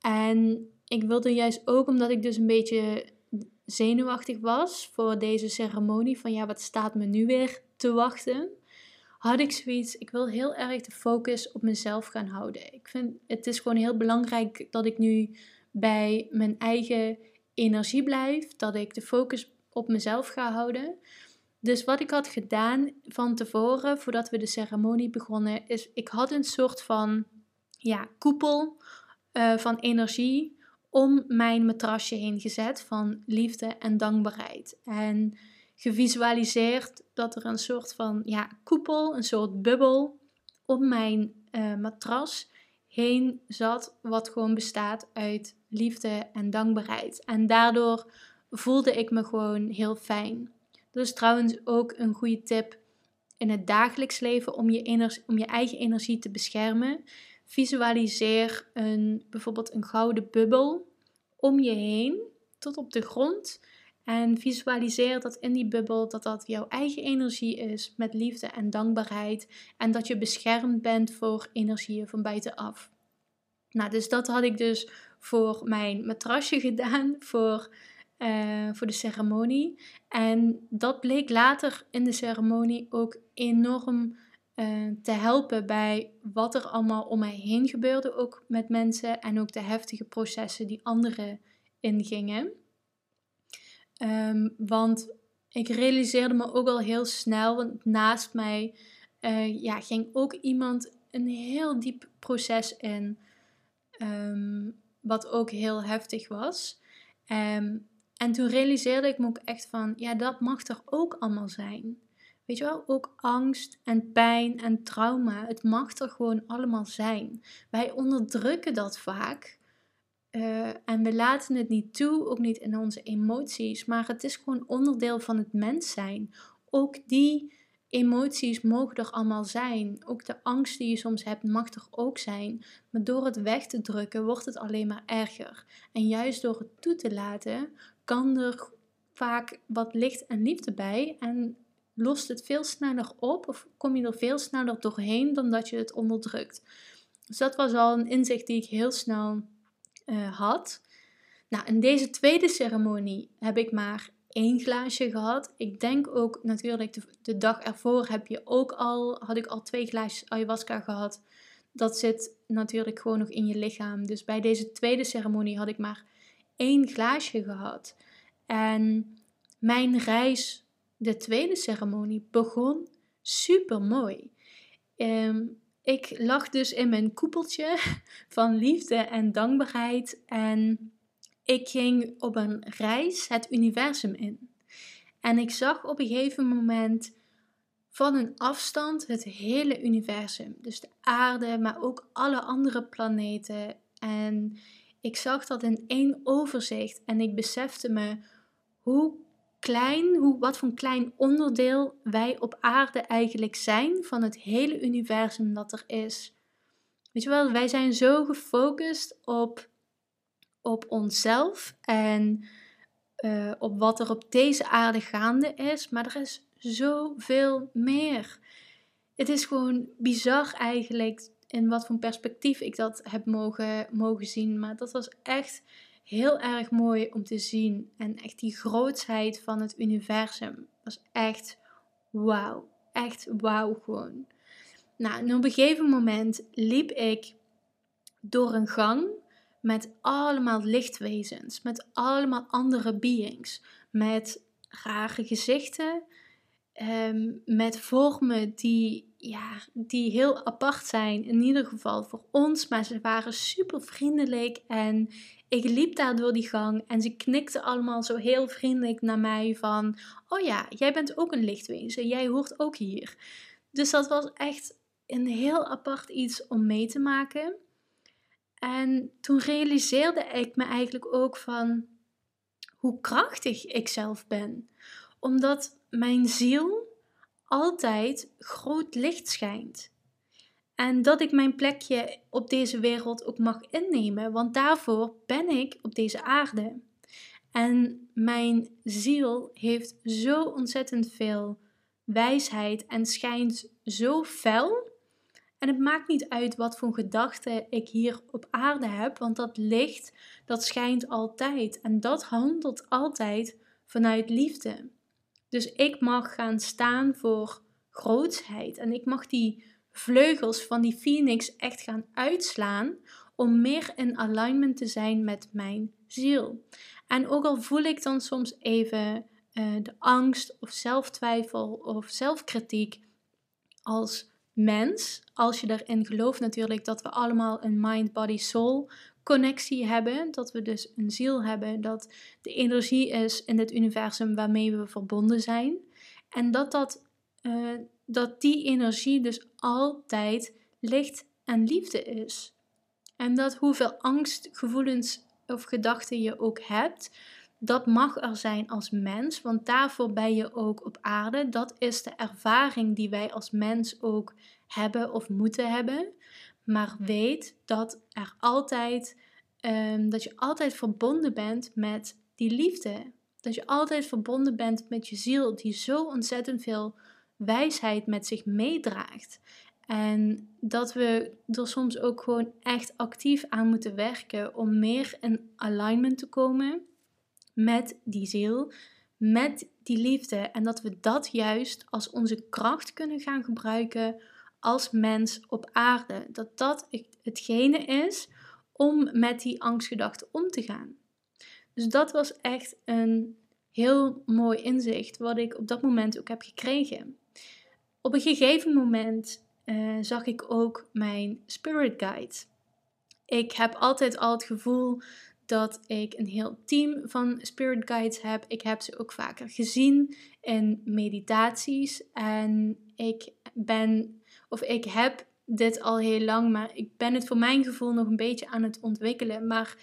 En ik wilde juist ook, omdat ik dus een beetje zenuwachtig was voor deze ceremonie, van ja, wat staat me nu weer te wachten, had ik zoiets, ik wil heel erg de focus op mezelf gaan houden. Ik vind, het is gewoon heel belangrijk dat ik nu bij mijn eigen energie blijf, dat ik de focus op mezelf ga houden. Dus wat ik had gedaan van tevoren, voordat we de ceremonie begonnen, is ik had een soort van ja, koepel uh, van energie om mijn matrasje heen gezet van liefde en dankbaarheid. En gevisualiseerd dat er een soort van ja, koepel, een soort bubbel om mijn uh, matras heen zat, wat gewoon bestaat uit liefde en dankbaarheid. En daardoor voelde ik me gewoon heel fijn. Dat is trouwens ook een goede tip in het dagelijks leven om je, om je eigen energie te beschermen. Visualiseer een, bijvoorbeeld een gouden bubbel om je heen tot op de grond. En visualiseer dat in die bubbel dat dat jouw eigen energie is met liefde en dankbaarheid. En dat je beschermd bent voor energieën van buitenaf. Nou, dus dat had ik dus voor mijn matrasje gedaan, voor, uh, voor de ceremonie. En dat bleek later in de ceremonie ook enorm uh, te helpen bij wat er allemaal om mij heen gebeurde, ook met mensen en ook de heftige processen die anderen ingingen. Um, want ik realiseerde me ook al heel snel, want naast mij uh, ja, ging ook iemand een heel diep proces in, um, wat ook heel heftig was. Um, en toen realiseerde ik me ook echt van, ja, dat mag er ook allemaal zijn. Weet je wel, ook angst en pijn en trauma, het mag er gewoon allemaal zijn. Wij onderdrukken dat vaak uh, en we laten het niet toe, ook niet in onze emoties, maar het is gewoon onderdeel van het mens zijn. Ook die emoties mogen er allemaal zijn. Ook de angst die je soms hebt mag er ook zijn. Maar door het weg te drukken wordt het alleen maar erger. En juist door het toe te laten kan er vaak wat licht en liefde bij en lost het veel sneller op of kom je er veel sneller doorheen dan dat je het onderdrukt. Dus dat was al een inzicht die ik heel snel uh, had. Nou, in deze tweede ceremonie heb ik maar één glaasje gehad. Ik denk ook natuurlijk de, de, dag ervoor heb je ook al, had ik al twee glaasjes ayahuasca gehad. Dat zit natuurlijk gewoon nog in je lichaam. Dus bij deze tweede ceremonie had ik maar één glaasje gehad. En mijn reis, de tweede ceremonie, begon super mooi. Ehm, ik lag dus in mijn koepeltje van liefde en dankbaarheid en ik ging op een reis het universum in. En ik zag op een gegeven moment van een afstand het hele universum. Dus de aarde, maar ook alle andere planeten. En ik zag dat in één overzicht en ik besefte me hoe klein, hoe, wat voor een klein onderdeel wij op aarde eigenlijk zijn van het hele universum dat er is. Weet je wel, wij zijn zo gefocust op, op onszelf en uh, op wat er op deze aarde gaande is, maar er is zoveel meer. Het is gewoon bizar eigenlijk in wat voor perspectief ik dat heb mogen, mogen zien. Maar dat was echt heel erg mooi om te zien. En echt die grootsheid van het universum was echt wauw. Echt wauw gewoon. Nou, en op een gegeven moment liep ik door een gang met allemaal lichtwezens, met allemaal andere beings, met rare gezichten, Ehm, met vormen die, ja, die heel apart zijn, in ieder geval voor ons, maar ze waren super vriendelijk en ik liep daar door die gang en ze knikten allemaal zo heel vriendelijk naar mij van, oh ja, jij bent ook een lichtwezen, jij hoort ook hier. Dus dat was echt een heel apart iets om mee te maken. En toen realiseerde ik me eigenlijk ook van hoe krachtig ik zelf ben. Omdat mijn ziel altijd groot licht schijnt. En dat ik mijn plekje op deze wereld ook mag innemen, want daarvoor ben ik op deze aarde. En mijn ziel heeft zo ontzettend veel wijsheid en schijnt zo fel. En het maakt niet uit wat voor gedachten ik hier op aarde heb, want dat licht, dat schijnt altijd. En dat handelt altijd vanuit liefde. Dus ik mag gaan staan voor grootsheid. En ik mag die vleugels van die phoenix echt gaan uitslaan om meer in alignment te zijn met mijn ziel. En ook al voel ik dan soms even uh, de angst of zelftwijfel of zelfkritiek als mens, als je erin gelooft natuurlijk dat we allemaal een mind, body, soul connectie hebben, dat we dus een ziel hebben, dat de energie is in het universum waarmee we verbonden zijn. En dat, dat, uh, dat die energie dus altijd licht en liefde is. En dat hoeveel angst, gevoelens of gedachten je ook hebt, dat mag er zijn als mens, want daarvoor ben je ook op aarde. Dat is de ervaring die wij als mens ook hebben of moeten hebben. Maar weet dat er altijd, um, dat je altijd verbonden bent met die liefde. Dat je altijd verbonden bent met je ziel, die zo ontzettend veel wijsheid met zich meedraagt. En dat we er soms ook gewoon echt actief aan moeten werken om meer in alignment te komen met die ziel, met die liefde. En dat we dat juist als onze kracht kunnen gaan gebruiken als mens op aarde. Dat dat hetgene is om met die angstgedachten om te gaan. Dus dat was echt een heel mooi inzicht wat ik op dat moment ook heb gekregen. Op een gegeven moment uh, zag ik ook mijn spirit guide. Ik heb altijd al het gevoel dat ik een heel team van spirit guides heb. Ik heb ze ook vaker gezien in meditaties en ik ben of ik heb dit al heel lang, maar ik ben het voor mijn gevoel nog een beetje aan het ontwikkelen. Maar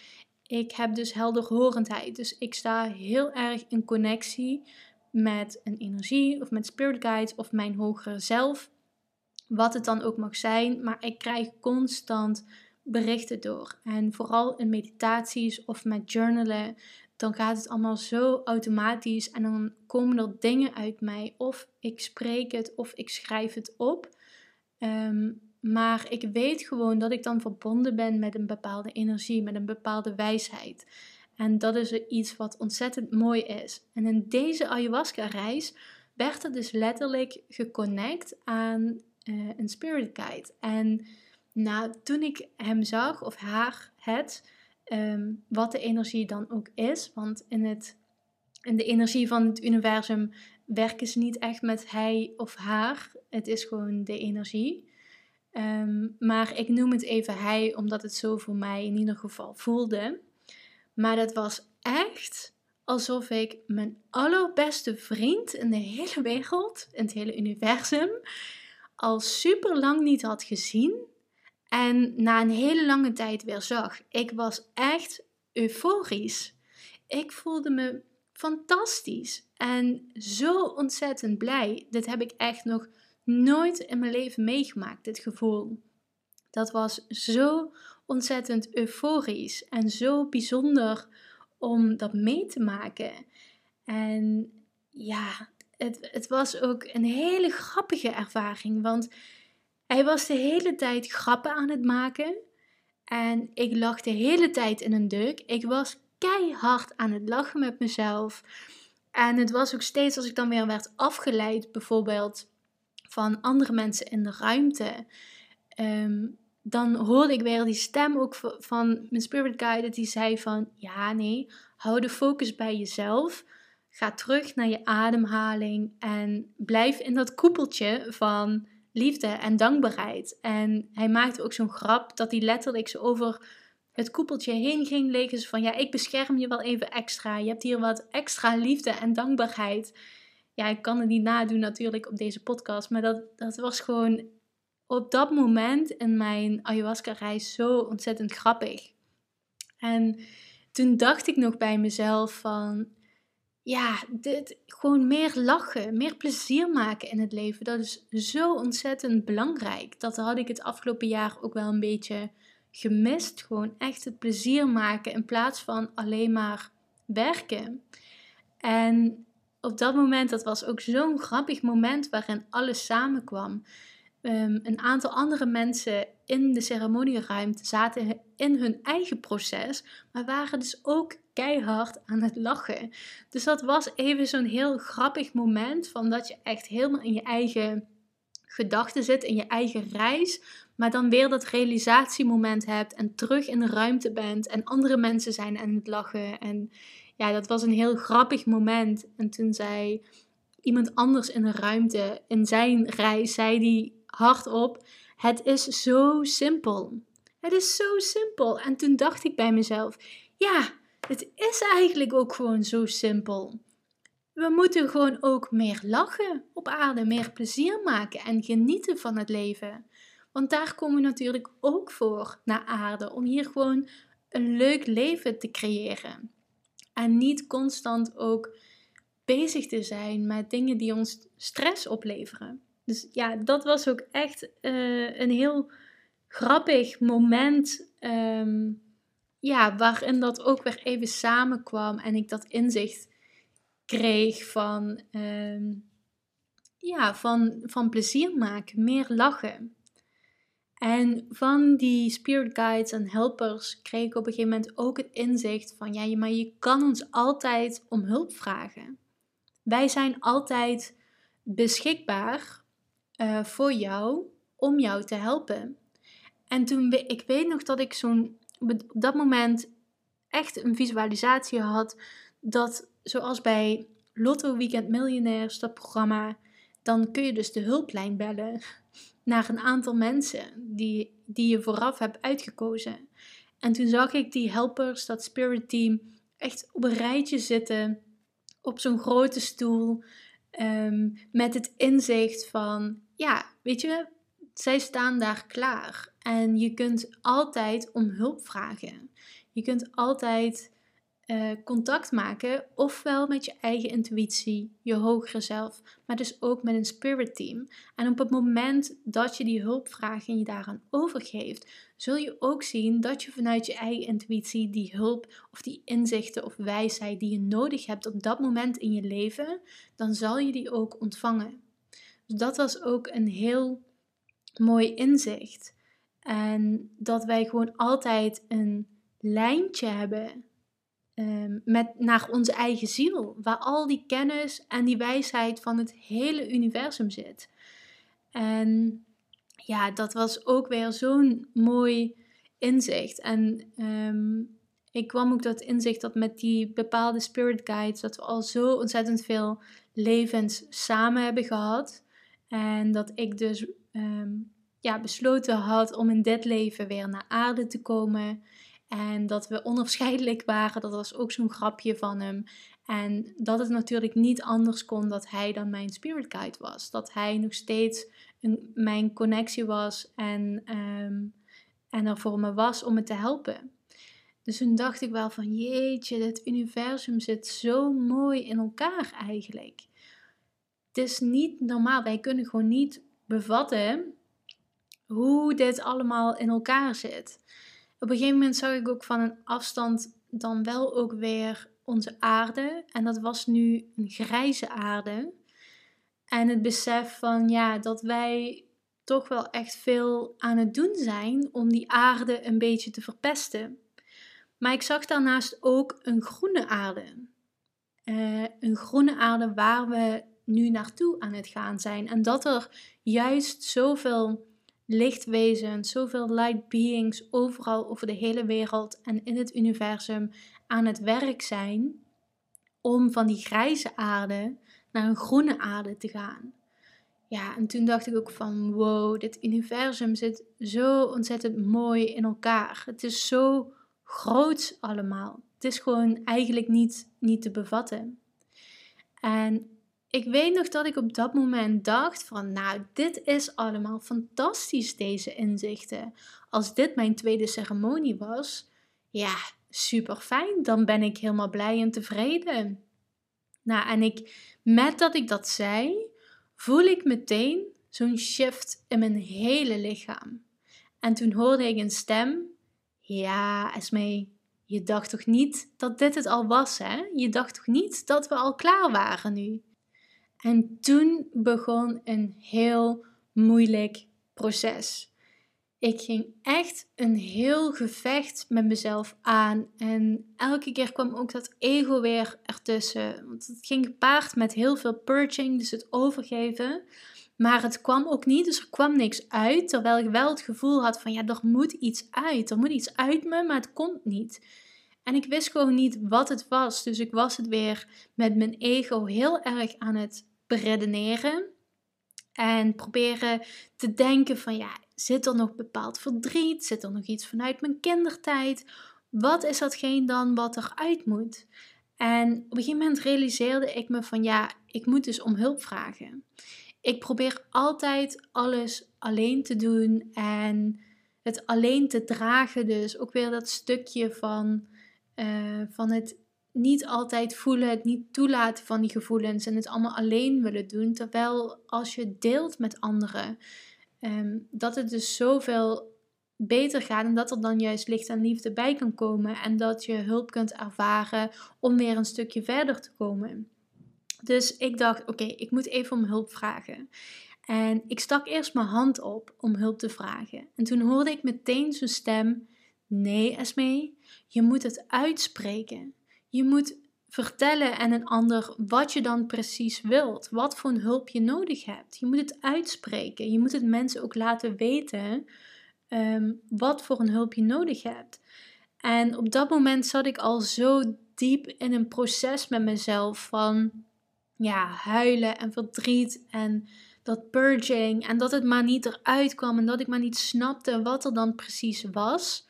ik heb dus helderhorendheid. Dus ik sta heel erg in connectie met een energie of met spirit guides of mijn hogere zelf. Wat het dan ook mag zijn, maar ik krijg constant berichten door. En vooral in meditaties of met journalen, dan gaat het allemaal zo automatisch en dan komen er dingen uit mij. Of ik spreek het of ik schrijf het op. Ehm, maar ik weet gewoon dat ik dan verbonden ben met een bepaalde energie, met een bepaalde wijsheid. En dat is iets wat ontzettend mooi is. En in deze ayahuasca-reis werd er dus letterlijk geconnect aan uh, een spirit guide. En nou, toen ik hem zag, of haar, het, ehm, wat de energie dan ook is, want in, het, in de energie van het universum werken ze niet echt met hij of haar. Het is gewoon de energie. Ehm, maar ik noem het even hij, omdat het zo voor mij in ieder geval voelde. Maar dat was echt alsof ik mijn allerbeste vriend in de hele wereld, in het hele universum, al super lang niet had gezien. En na een hele lange tijd weer zag. Ik was echt euforisch. Ik voelde me fantastisch en zo ontzettend blij. Dit heb ik echt nog nooit in mijn leven meegemaakt, dit gevoel. Dat was zo ontzettend euforisch en zo bijzonder om dat mee te maken. En ja, het, het was ook een hele grappige ervaring, want hij was de hele tijd grappen aan het maken. En ik lag de hele tijd in een deuk. Ik was keihard aan het lachen met mezelf. En het was ook steeds als ik dan weer werd afgeleid, bijvoorbeeld van andere mensen in de ruimte. Ehm, dan hoorde ik weer die stem ook van mijn spirit guide die zei van ja nee, hou de focus bij jezelf. Ga terug naar je ademhaling en blijf in dat koepeltje van liefde en dankbaarheid. En hij maakte ook zo'n grap dat hij letterlijk zo over het koepeltje heen ging liggen. van ja, ik bescherm je wel even extra. Je hebt hier wat extra liefde en dankbaarheid. Ja, ik kan het niet nadoen natuurlijk op deze podcast. Maar dat, dat was gewoon op dat moment in mijn ayahuasca-reis zo ontzettend grappig. En toen dacht ik nog bij mezelf van, ja, dit, gewoon meer lachen, meer plezier maken in het leven. Dat is zo ontzettend belangrijk. Dat had ik het afgelopen jaar ook wel een beetje gemist. Gewoon echt het plezier maken in plaats van alleen maar werken. En op dat moment, dat was ook zo'n grappig moment waarin alles samenkwam. Um, een aantal andere mensen in de ceremonieruimte zaten in hun eigen proces, maar waren dus ook keihard aan het lachen. Dus dat was even zo'n heel grappig moment van dat je echt helemaal in je eigen gedachten zit, in je eigen reis, maar dan weer dat realisatiemoment hebt en terug in de ruimte bent en andere mensen zijn aan het lachen. En ja, dat was een heel grappig moment. En toen zei iemand anders in de ruimte, in zijn reis, zei die hardop: Het is zo simpel. Het is zo simpel. En toen dacht ik bij mezelf: Ja, het is eigenlijk ook gewoon zo simpel. We moeten gewoon ook meer lachen op aarde, meer plezier maken en genieten van het leven. Want daar komen we natuurlijk ook voor naar aarde, om hier gewoon een leuk leven te creëren. En niet constant ook bezig te zijn met dingen die ons stress opleveren. Dus ja, dat was ook echt uh, een heel grappig moment. Ehm, ja, waarin dat ook weer even samenkwam en ik dat inzicht kreeg van, ehm, ja, van, van plezier maken, meer lachen. En van die spirit guides en helpers kreeg ik op een gegeven moment ook het inzicht van, ja, maar je kan ons altijd om hulp vragen. Wij zijn altijd beschikbaar uh, voor jou om jou te helpen. En toen, ik weet nog dat ik zo'n, op dat moment echt een visualisatie had dat, zoals bij Lotto Weekend Millionaires, dat programma, dan kun je dus de hulplijn bellen naar een aantal mensen die, die je vooraf hebt uitgekozen. En toen zag ik die helpers, dat spirit team, echt op een rijtje zitten op zo'n grote stoel. Ehm, met het inzicht van, ja, weet je, zij staan daar klaar. En je kunt altijd om hulp vragen. Je kunt altijd uh, contact maken, ofwel met je eigen intuïtie, je hogere zelf, maar dus ook met een spirit team. En op het moment dat je die hulp vraagt en je daaraan overgeeft, zul je ook zien dat je vanuit je eigen intuïtie die hulp of die inzichten of wijsheid die je nodig hebt op dat moment in je leven, dan zal je die ook ontvangen. Dus dat was ook een heel mooi inzicht. En dat wij gewoon altijd een lijntje hebben um, met, naar onze eigen ziel, waar al die kennis en die wijsheid van het hele universum zit. En ja, dat was ook weer zo'n mooi inzicht. En ehm, ik kwam ook tot inzicht dat met die bepaalde spirit guides, dat we al zo ontzettend veel levens samen hebben gehad. En dat ik dus ehm, ja, besloten had om in dit leven weer naar aarde te komen. En dat we onafscheidelijk waren, dat was ook zo'n grapje van hem. En dat het natuurlijk niet anders kon dat hij dan mijn spirit guide was. Dat hij nog steeds een, mijn connectie was en, um, en er voor me was om me te helpen. Dus toen dacht ik wel van jeetje, het universum zit zo mooi in elkaar eigenlijk. Het is niet normaal, wij kunnen gewoon niet bevatten hoe dit allemaal in elkaar zit op een gegeven moment zag ik ook van een afstand dan wel ook weer onze aarde. En dat was nu een grijze aarde. En het besef van ja, dat wij toch wel echt veel aan het doen zijn om die aarde een beetje te verpesten. Maar ik zag daarnaast ook een groene aarde. Uh, een groene aarde waar we nu naartoe aan het gaan zijn. En dat er juist zoveel lichtwezens, zoveel light beings overal over de hele wereld en in het universum aan het werk zijn om van die grijze aarde naar een groene aarde te gaan. Ja, en toen dacht ik ook van wow, dit universum zit zo ontzettend mooi in elkaar. Het is zo groot allemaal. Het is gewoon eigenlijk niet, niet te bevatten. En ik weet nog dat ik op dat moment dacht van, nou, dit is allemaal fantastisch, deze inzichten. Als dit mijn tweede ceremonie was, ja, super fijn. Dan ben ik helemaal blij en tevreden. Nou, en ik, met dat ik dat zei, voel ik meteen zo'n shift in mijn hele lichaam. En toen hoorde ik een stem. Ja, Esme, je dacht toch niet dat dit het al was, hè? Je dacht toch niet dat we al klaar waren nu? En toen begon een heel moeilijk proces. Ik ging echt een heel gevecht met mezelf aan. En elke keer kwam ook dat ego weer ertussen. Want het ging gepaard met heel veel purging, dus het overgeven. Maar het kwam ook niet, dus er kwam niks uit. Terwijl ik wel het gevoel had van ja, er moet iets uit. Er moet iets uit me, maar het komt niet. En ik wist gewoon niet wat het was. Dus ik was het weer met mijn ego heel erg aan het beredeneren. En proberen te denken van ja, zit er nog bepaald verdriet? Zit er nog iets vanuit mijn kindertijd? Wat is datgene dan wat eruit moet? En op een gegeven moment realiseerde ik me van ja, ik moet dus om hulp vragen. Ik probeer altijd alles alleen te doen en het alleen te dragen. Dus ook weer dat stukje van, uh, van het niet altijd voelen, het niet toelaten van die gevoelens en het allemaal alleen willen doen. Terwijl als je deelt met anderen, um, dat het dus zoveel beter gaat en dat er dan juist licht en liefde bij kan komen en dat je hulp kunt ervaren om weer een stukje verder te komen. Dus ik dacht, oké, ik moet even om hulp vragen. En ik stak eerst mijn hand op om hulp te vragen. En toen hoorde ik meteen zo'n stem: Nee, Esme, je moet het uitspreken. Je moet vertellen aan een ander wat je dan precies wilt, wat voor een hulp je nodig hebt. Je moet het uitspreken. Je moet het mensen ook laten weten ehm, wat voor een hulp je nodig hebt. En op dat moment zat ik al zo diep in een proces met mezelf van ja, huilen en verdriet en dat purging en dat het maar niet eruit kwam en dat ik maar niet snapte wat er dan precies was.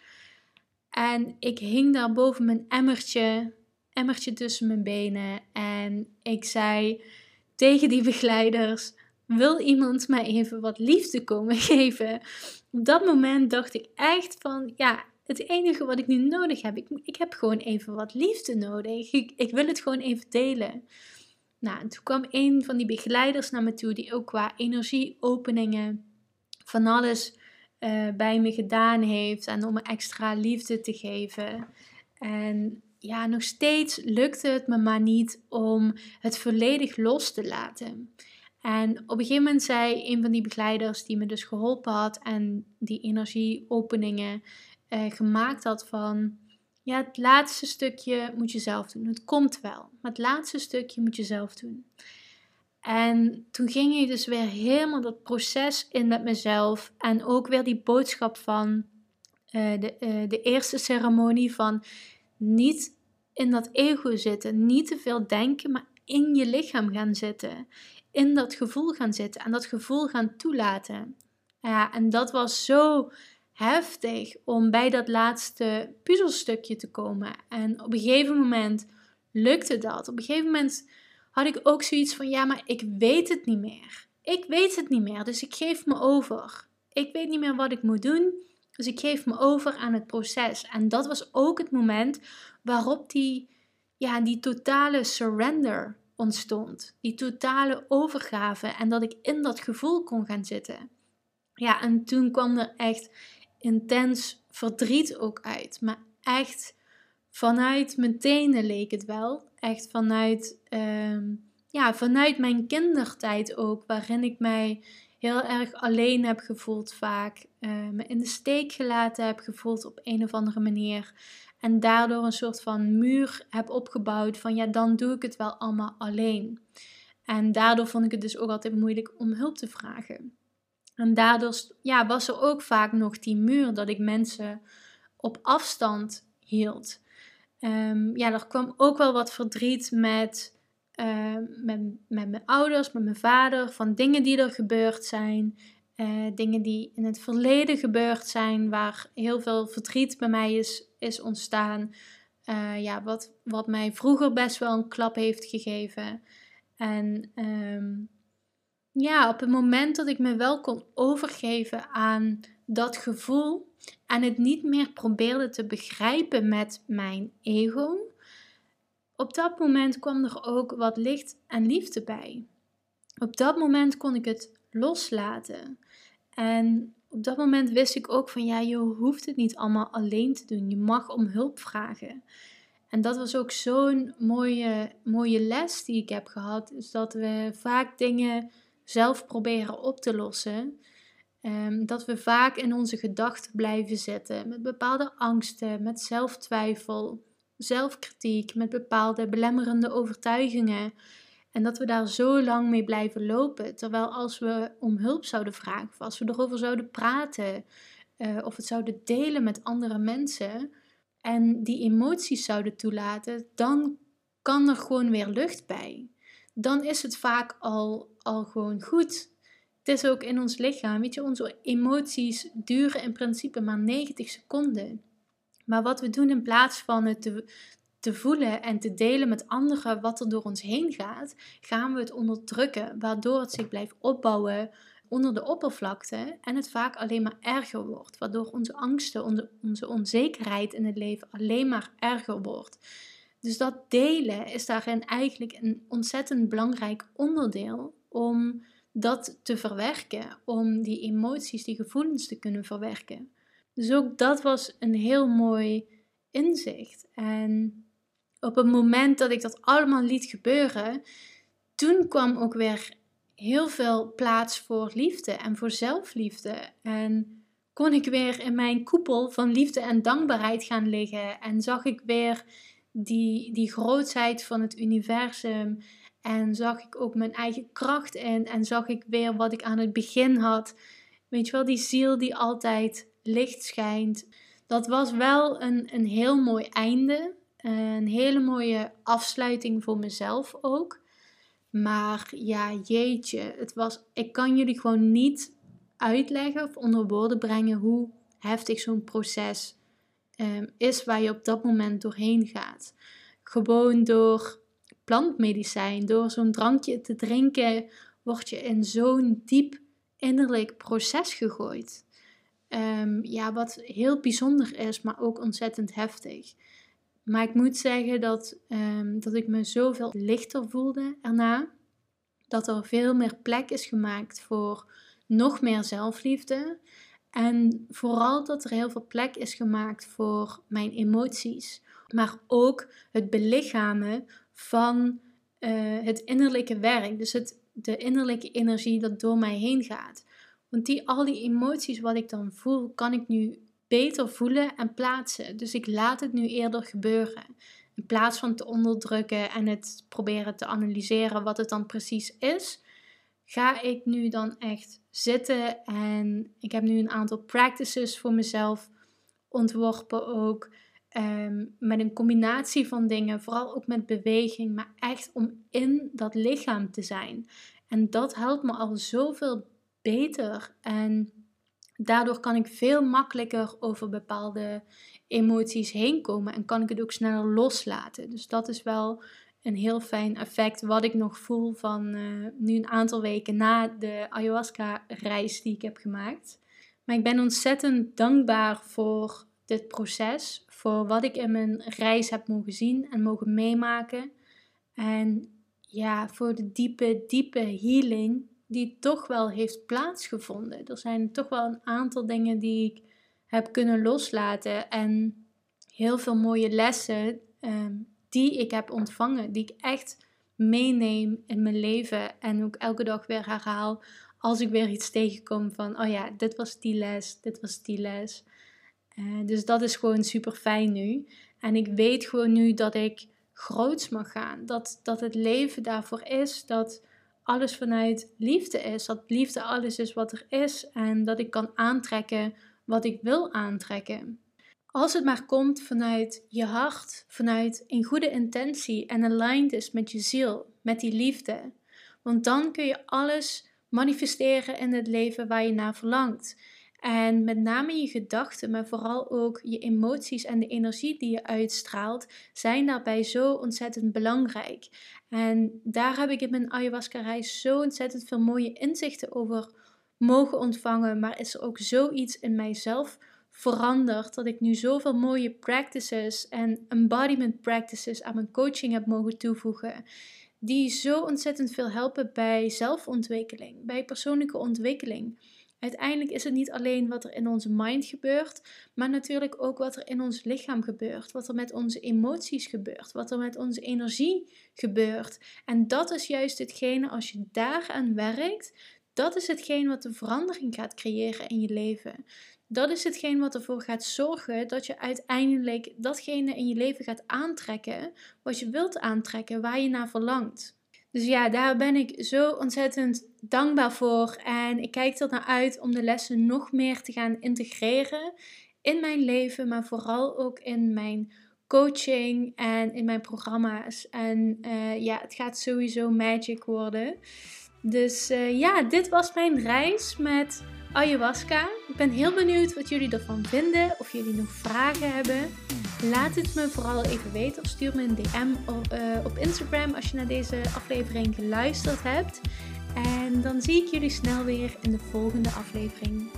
En ik hing daar boven mijn emmertje emmertje tussen mijn benen en ik zei tegen die begeleiders: Wil iemand mij even wat liefde komen geven? Op dat moment dacht ik echt van ja. Het enige wat ik nu nodig heb, ik, ik heb gewoon even wat liefde nodig. Ik, ik wil het gewoon even delen. Nou, toen kwam een van die begeleiders naar me toe, die ook qua energieopeningen van alles uh, bij me gedaan heeft en om me extra liefde te geven. En ja, nog steeds lukte het me maar niet om het volledig los te laten. En op een gegeven moment zei een van die begeleiders die me dus geholpen had en die energieopeningen uh, gemaakt had van, ja, het laatste stukje moet je zelf doen. Het komt wel, maar het laatste stukje moet je zelf doen. En toen ging ik dus weer helemaal dat proces in met mezelf en ook weer die boodschap van uh, de, uh, de eerste ceremonie van niet in dat ego zitten. Niet te veel denken, maar in je lichaam gaan zitten. In dat gevoel gaan zitten en dat gevoel gaan toelaten. Ja, en dat was zo heftig om bij dat laatste puzzelstukje te komen. En op een gegeven moment lukte dat. Op een gegeven moment had ik ook zoiets van: ja, maar ik weet het niet meer. Ik weet het niet meer, dus ik geef me over. Ik weet niet meer wat ik moet doen, dus ik geef me over aan het proces. En dat was ook het moment waarop die, ja, die totale surrender ontstond. Die totale overgave en dat ik in dat gevoel kon gaan zitten. Ja, en toen kwam er echt intens verdriet ook uit. Maar echt vanuit mijn tenen leek het wel. Echt vanuit, ehm, ja, vanuit mijn kindertijd ook, waarin ik mij heel erg alleen heb gevoeld vaak. Uh, me in de steek gelaten heb gevoeld op een of andere manier. En daardoor een soort van muur heb opgebouwd van ja, dan doe ik het wel allemaal alleen. En daardoor vond ik het dus ook altijd moeilijk om hulp te vragen. En daardoor ja, was er ook vaak nog die muur dat ik mensen op afstand hield. Um, ja, er kwam ook wel wat verdriet met, uh, met, met mijn ouders, met mijn vader, van dingen die er gebeurd zijn. Uh, dingen die in het verleden gebeurd zijn, waar heel veel verdriet bij mij is, is ontstaan. Uh, ja, wat, wat mij vroeger best wel een klap heeft gegeven. En um, ja, op het moment dat ik me wel kon overgeven aan dat gevoel en het niet meer probeerde te begrijpen met mijn ego, op dat moment kwam er ook wat licht en liefde bij. Op dat moment kon ik het loslaten. En op dat moment wist ik ook van ja, je hoeft het niet allemaal alleen te doen. Je mag om hulp vragen. En dat was ook zo'n mooie, mooie les die ik heb gehad. Is dat we vaak dingen zelf proberen op te lossen. Um, dat we vaak in onze gedachten blijven zitten met bepaalde angsten, met zelftwijfel, zelfkritiek, met bepaalde belemmerende overtuigingen. En dat we daar zo lang mee blijven lopen. Terwijl als we om hulp zouden vragen, of als we erover zouden praten, uh, of het zouden delen met andere mensen en die emoties zouden toelaten, dan kan er gewoon weer lucht bij. Dan is het vaak al, al gewoon goed. Het is ook in ons lichaam, weet je, onze emoties duren in principe maar 90 seconden. Maar wat we doen in plaats van het te, voelen en te delen met anderen wat er door ons heen gaat, gaan we het onderdrukken, waardoor het zich blijft opbouwen onder de oppervlakte en het vaak alleen maar erger wordt, waardoor onze angsten, onze onzekerheid in het leven alleen maar erger wordt. Dus dat delen is daarin eigenlijk een ontzettend belangrijk onderdeel om dat te verwerken, om die emoties, die gevoelens te kunnen verwerken. Dus ook dat was een heel mooi inzicht. En op het moment dat ik dat allemaal liet gebeuren, toen kwam ook weer heel veel plaats voor liefde en voor zelfliefde. En kon ik weer in mijn koepel van liefde en dankbaarheid gaan liggen. En zag ik weer die, die grootheid van het universum. En zag ik ook mijn eigen kracht in. En zag ik weer wat ik aan het begin had. Weet je wel, die ziel die altijd licht schijnt. Dat was wel een, een heel mooi einde. Een hele mooie afsluiting voor mezelf ook. Maar ja, jeetje, het was, ik kan jullie gewoon niet uitleggen of onder woorden brengen hoe heftig zo'n proces um, is waar je op dat moment doorheen gaat. Gewoon door plantmedicijn, door zo'n drankje te drinken, word je in zo'n diep innerlijk proces gegooid. Um, ja, wat heel bijzonder is, maar ook ontzettend heftig. Maar ik moet zeggen dat, um, dat ik me zoveel lichter voelde erna. Dat er veel meer plek is gemaakt voor nog meer zelfliefde. En vooral dat er heel veel plek is gemaakt voor mijn emoties. Maar ook het belichamen van uh, het innerlijke werk. Dus het, de innerlijke energie dat door mij heen gaat. Want die, al die emoties wat ik dan voel, kan ik nu beter voelen en plaatsen. Dus ik laat het nu eerder gebeuren. In plaats van te onderdrukken en het proberen te analyseren wat het dan precies is, ga ik nu dan echt zitten. En ik heb nu een aantal practices voor mezelf ontworpen ook. Ehm, met een combinatie van dingen, vooral ook met beweging, maar echt om in dat lichaam te zijn. En dat helpt me al zoveel beter. En Daardoor kan ik veel makkelijker over bepaalde emoties heen komen en kan ik het ook sneller loslaten. Dus dat is wel een heel fijn effect wat ik nog voel van uh, nu een aantal weken na de ayahuasca-reis die ik heb gemaakt. Maar ik ben ontzettend dankbaar voor dit proces, voor wat ik in mijn reis heb mogen zien en mogen meemaken. En ja, voor de diepe, diepe healing die toch wel heeft plaatsgevonden. Er zijn toch wel een aantal dingen die ik heb kunnen loslaten. En heel veel mooie lessen ehm, die ik heb ontvangen, die ik echt meeneem in mijn leven en ook elke dag weer herhaal als ik weer iets tegenkom van, oh ja, dit was die les, dit was die les. Uh, dus dat is gewoon super fijn nu. En ik weet gewoon nu dat ik groots mag gaan. Dat, dat het leven daarvoor is. Dat alles vanuit liefde is. Dat liefde alles is wat er is. En dat ik kan aantrekken wat ik wil aantrekken. Als het maar komt vanuit je hart, vanuit een goede intentie en aligned is met je ziel, met die liefde. Want dan kun je alles manifesteren in het leven waar je naar verlangt. En met name je gedachten, maar vooral ook je emoties en de energie die je uitstraalt, zijn daarbij zo ontzettend belangrijk. En daar heb ik in mijn ayahuasca-reis zo ontzettend veel mooie inzichten over mogen ontvangen. Maar is er ook zoiets in mijzelf veranderd dat ik nu zoveel mooie practices en embodiment practices aan mijn coaching heb mogen toevoegen. Die zo ontzettend veel helpen bij zelfontwikkeling, bij persoonlijke ontwikkeling. Uiteindelijk is het niet alleen wat er in onze mind gebeurt, maar natuurlijk ook wat er in ons lichaam gebeurt, wat er met onze emoties gebeurt, wat er met onze energie gebeurt. En dat is juist hetgene, als je daaraan werkt, dat is hetgeen wat de verandering gaat creëren in je leven. Dat is hetgeen wat ervoor gaat zorgen dat je uiteindelijk datgene in je leven gaat aantrekken wat je wilt aantrekken, waar je naar verlangt. Dus ja, daar ben ik zo ontzettend dankbaar voor. En ik kijk er naar uit om de lessen nog meer te gaan integreren in mijn leven, maar vooral ook in mijn coaching en in mijn programma's. En uh, ja, het gaat sowieso magic worden. Dus uh, ja, dit was mijn reis met ayahuasca. Ik ben heel benieuwd wat jullie ervan vinden, of jullie nog vragen hebben. Laat het me vooral even weten of stuur me een DM op, uh, op Instagram als je naar deze aflevering geluisterd hebt. En dan zie ik jullie snel weer in de volgende aflevering.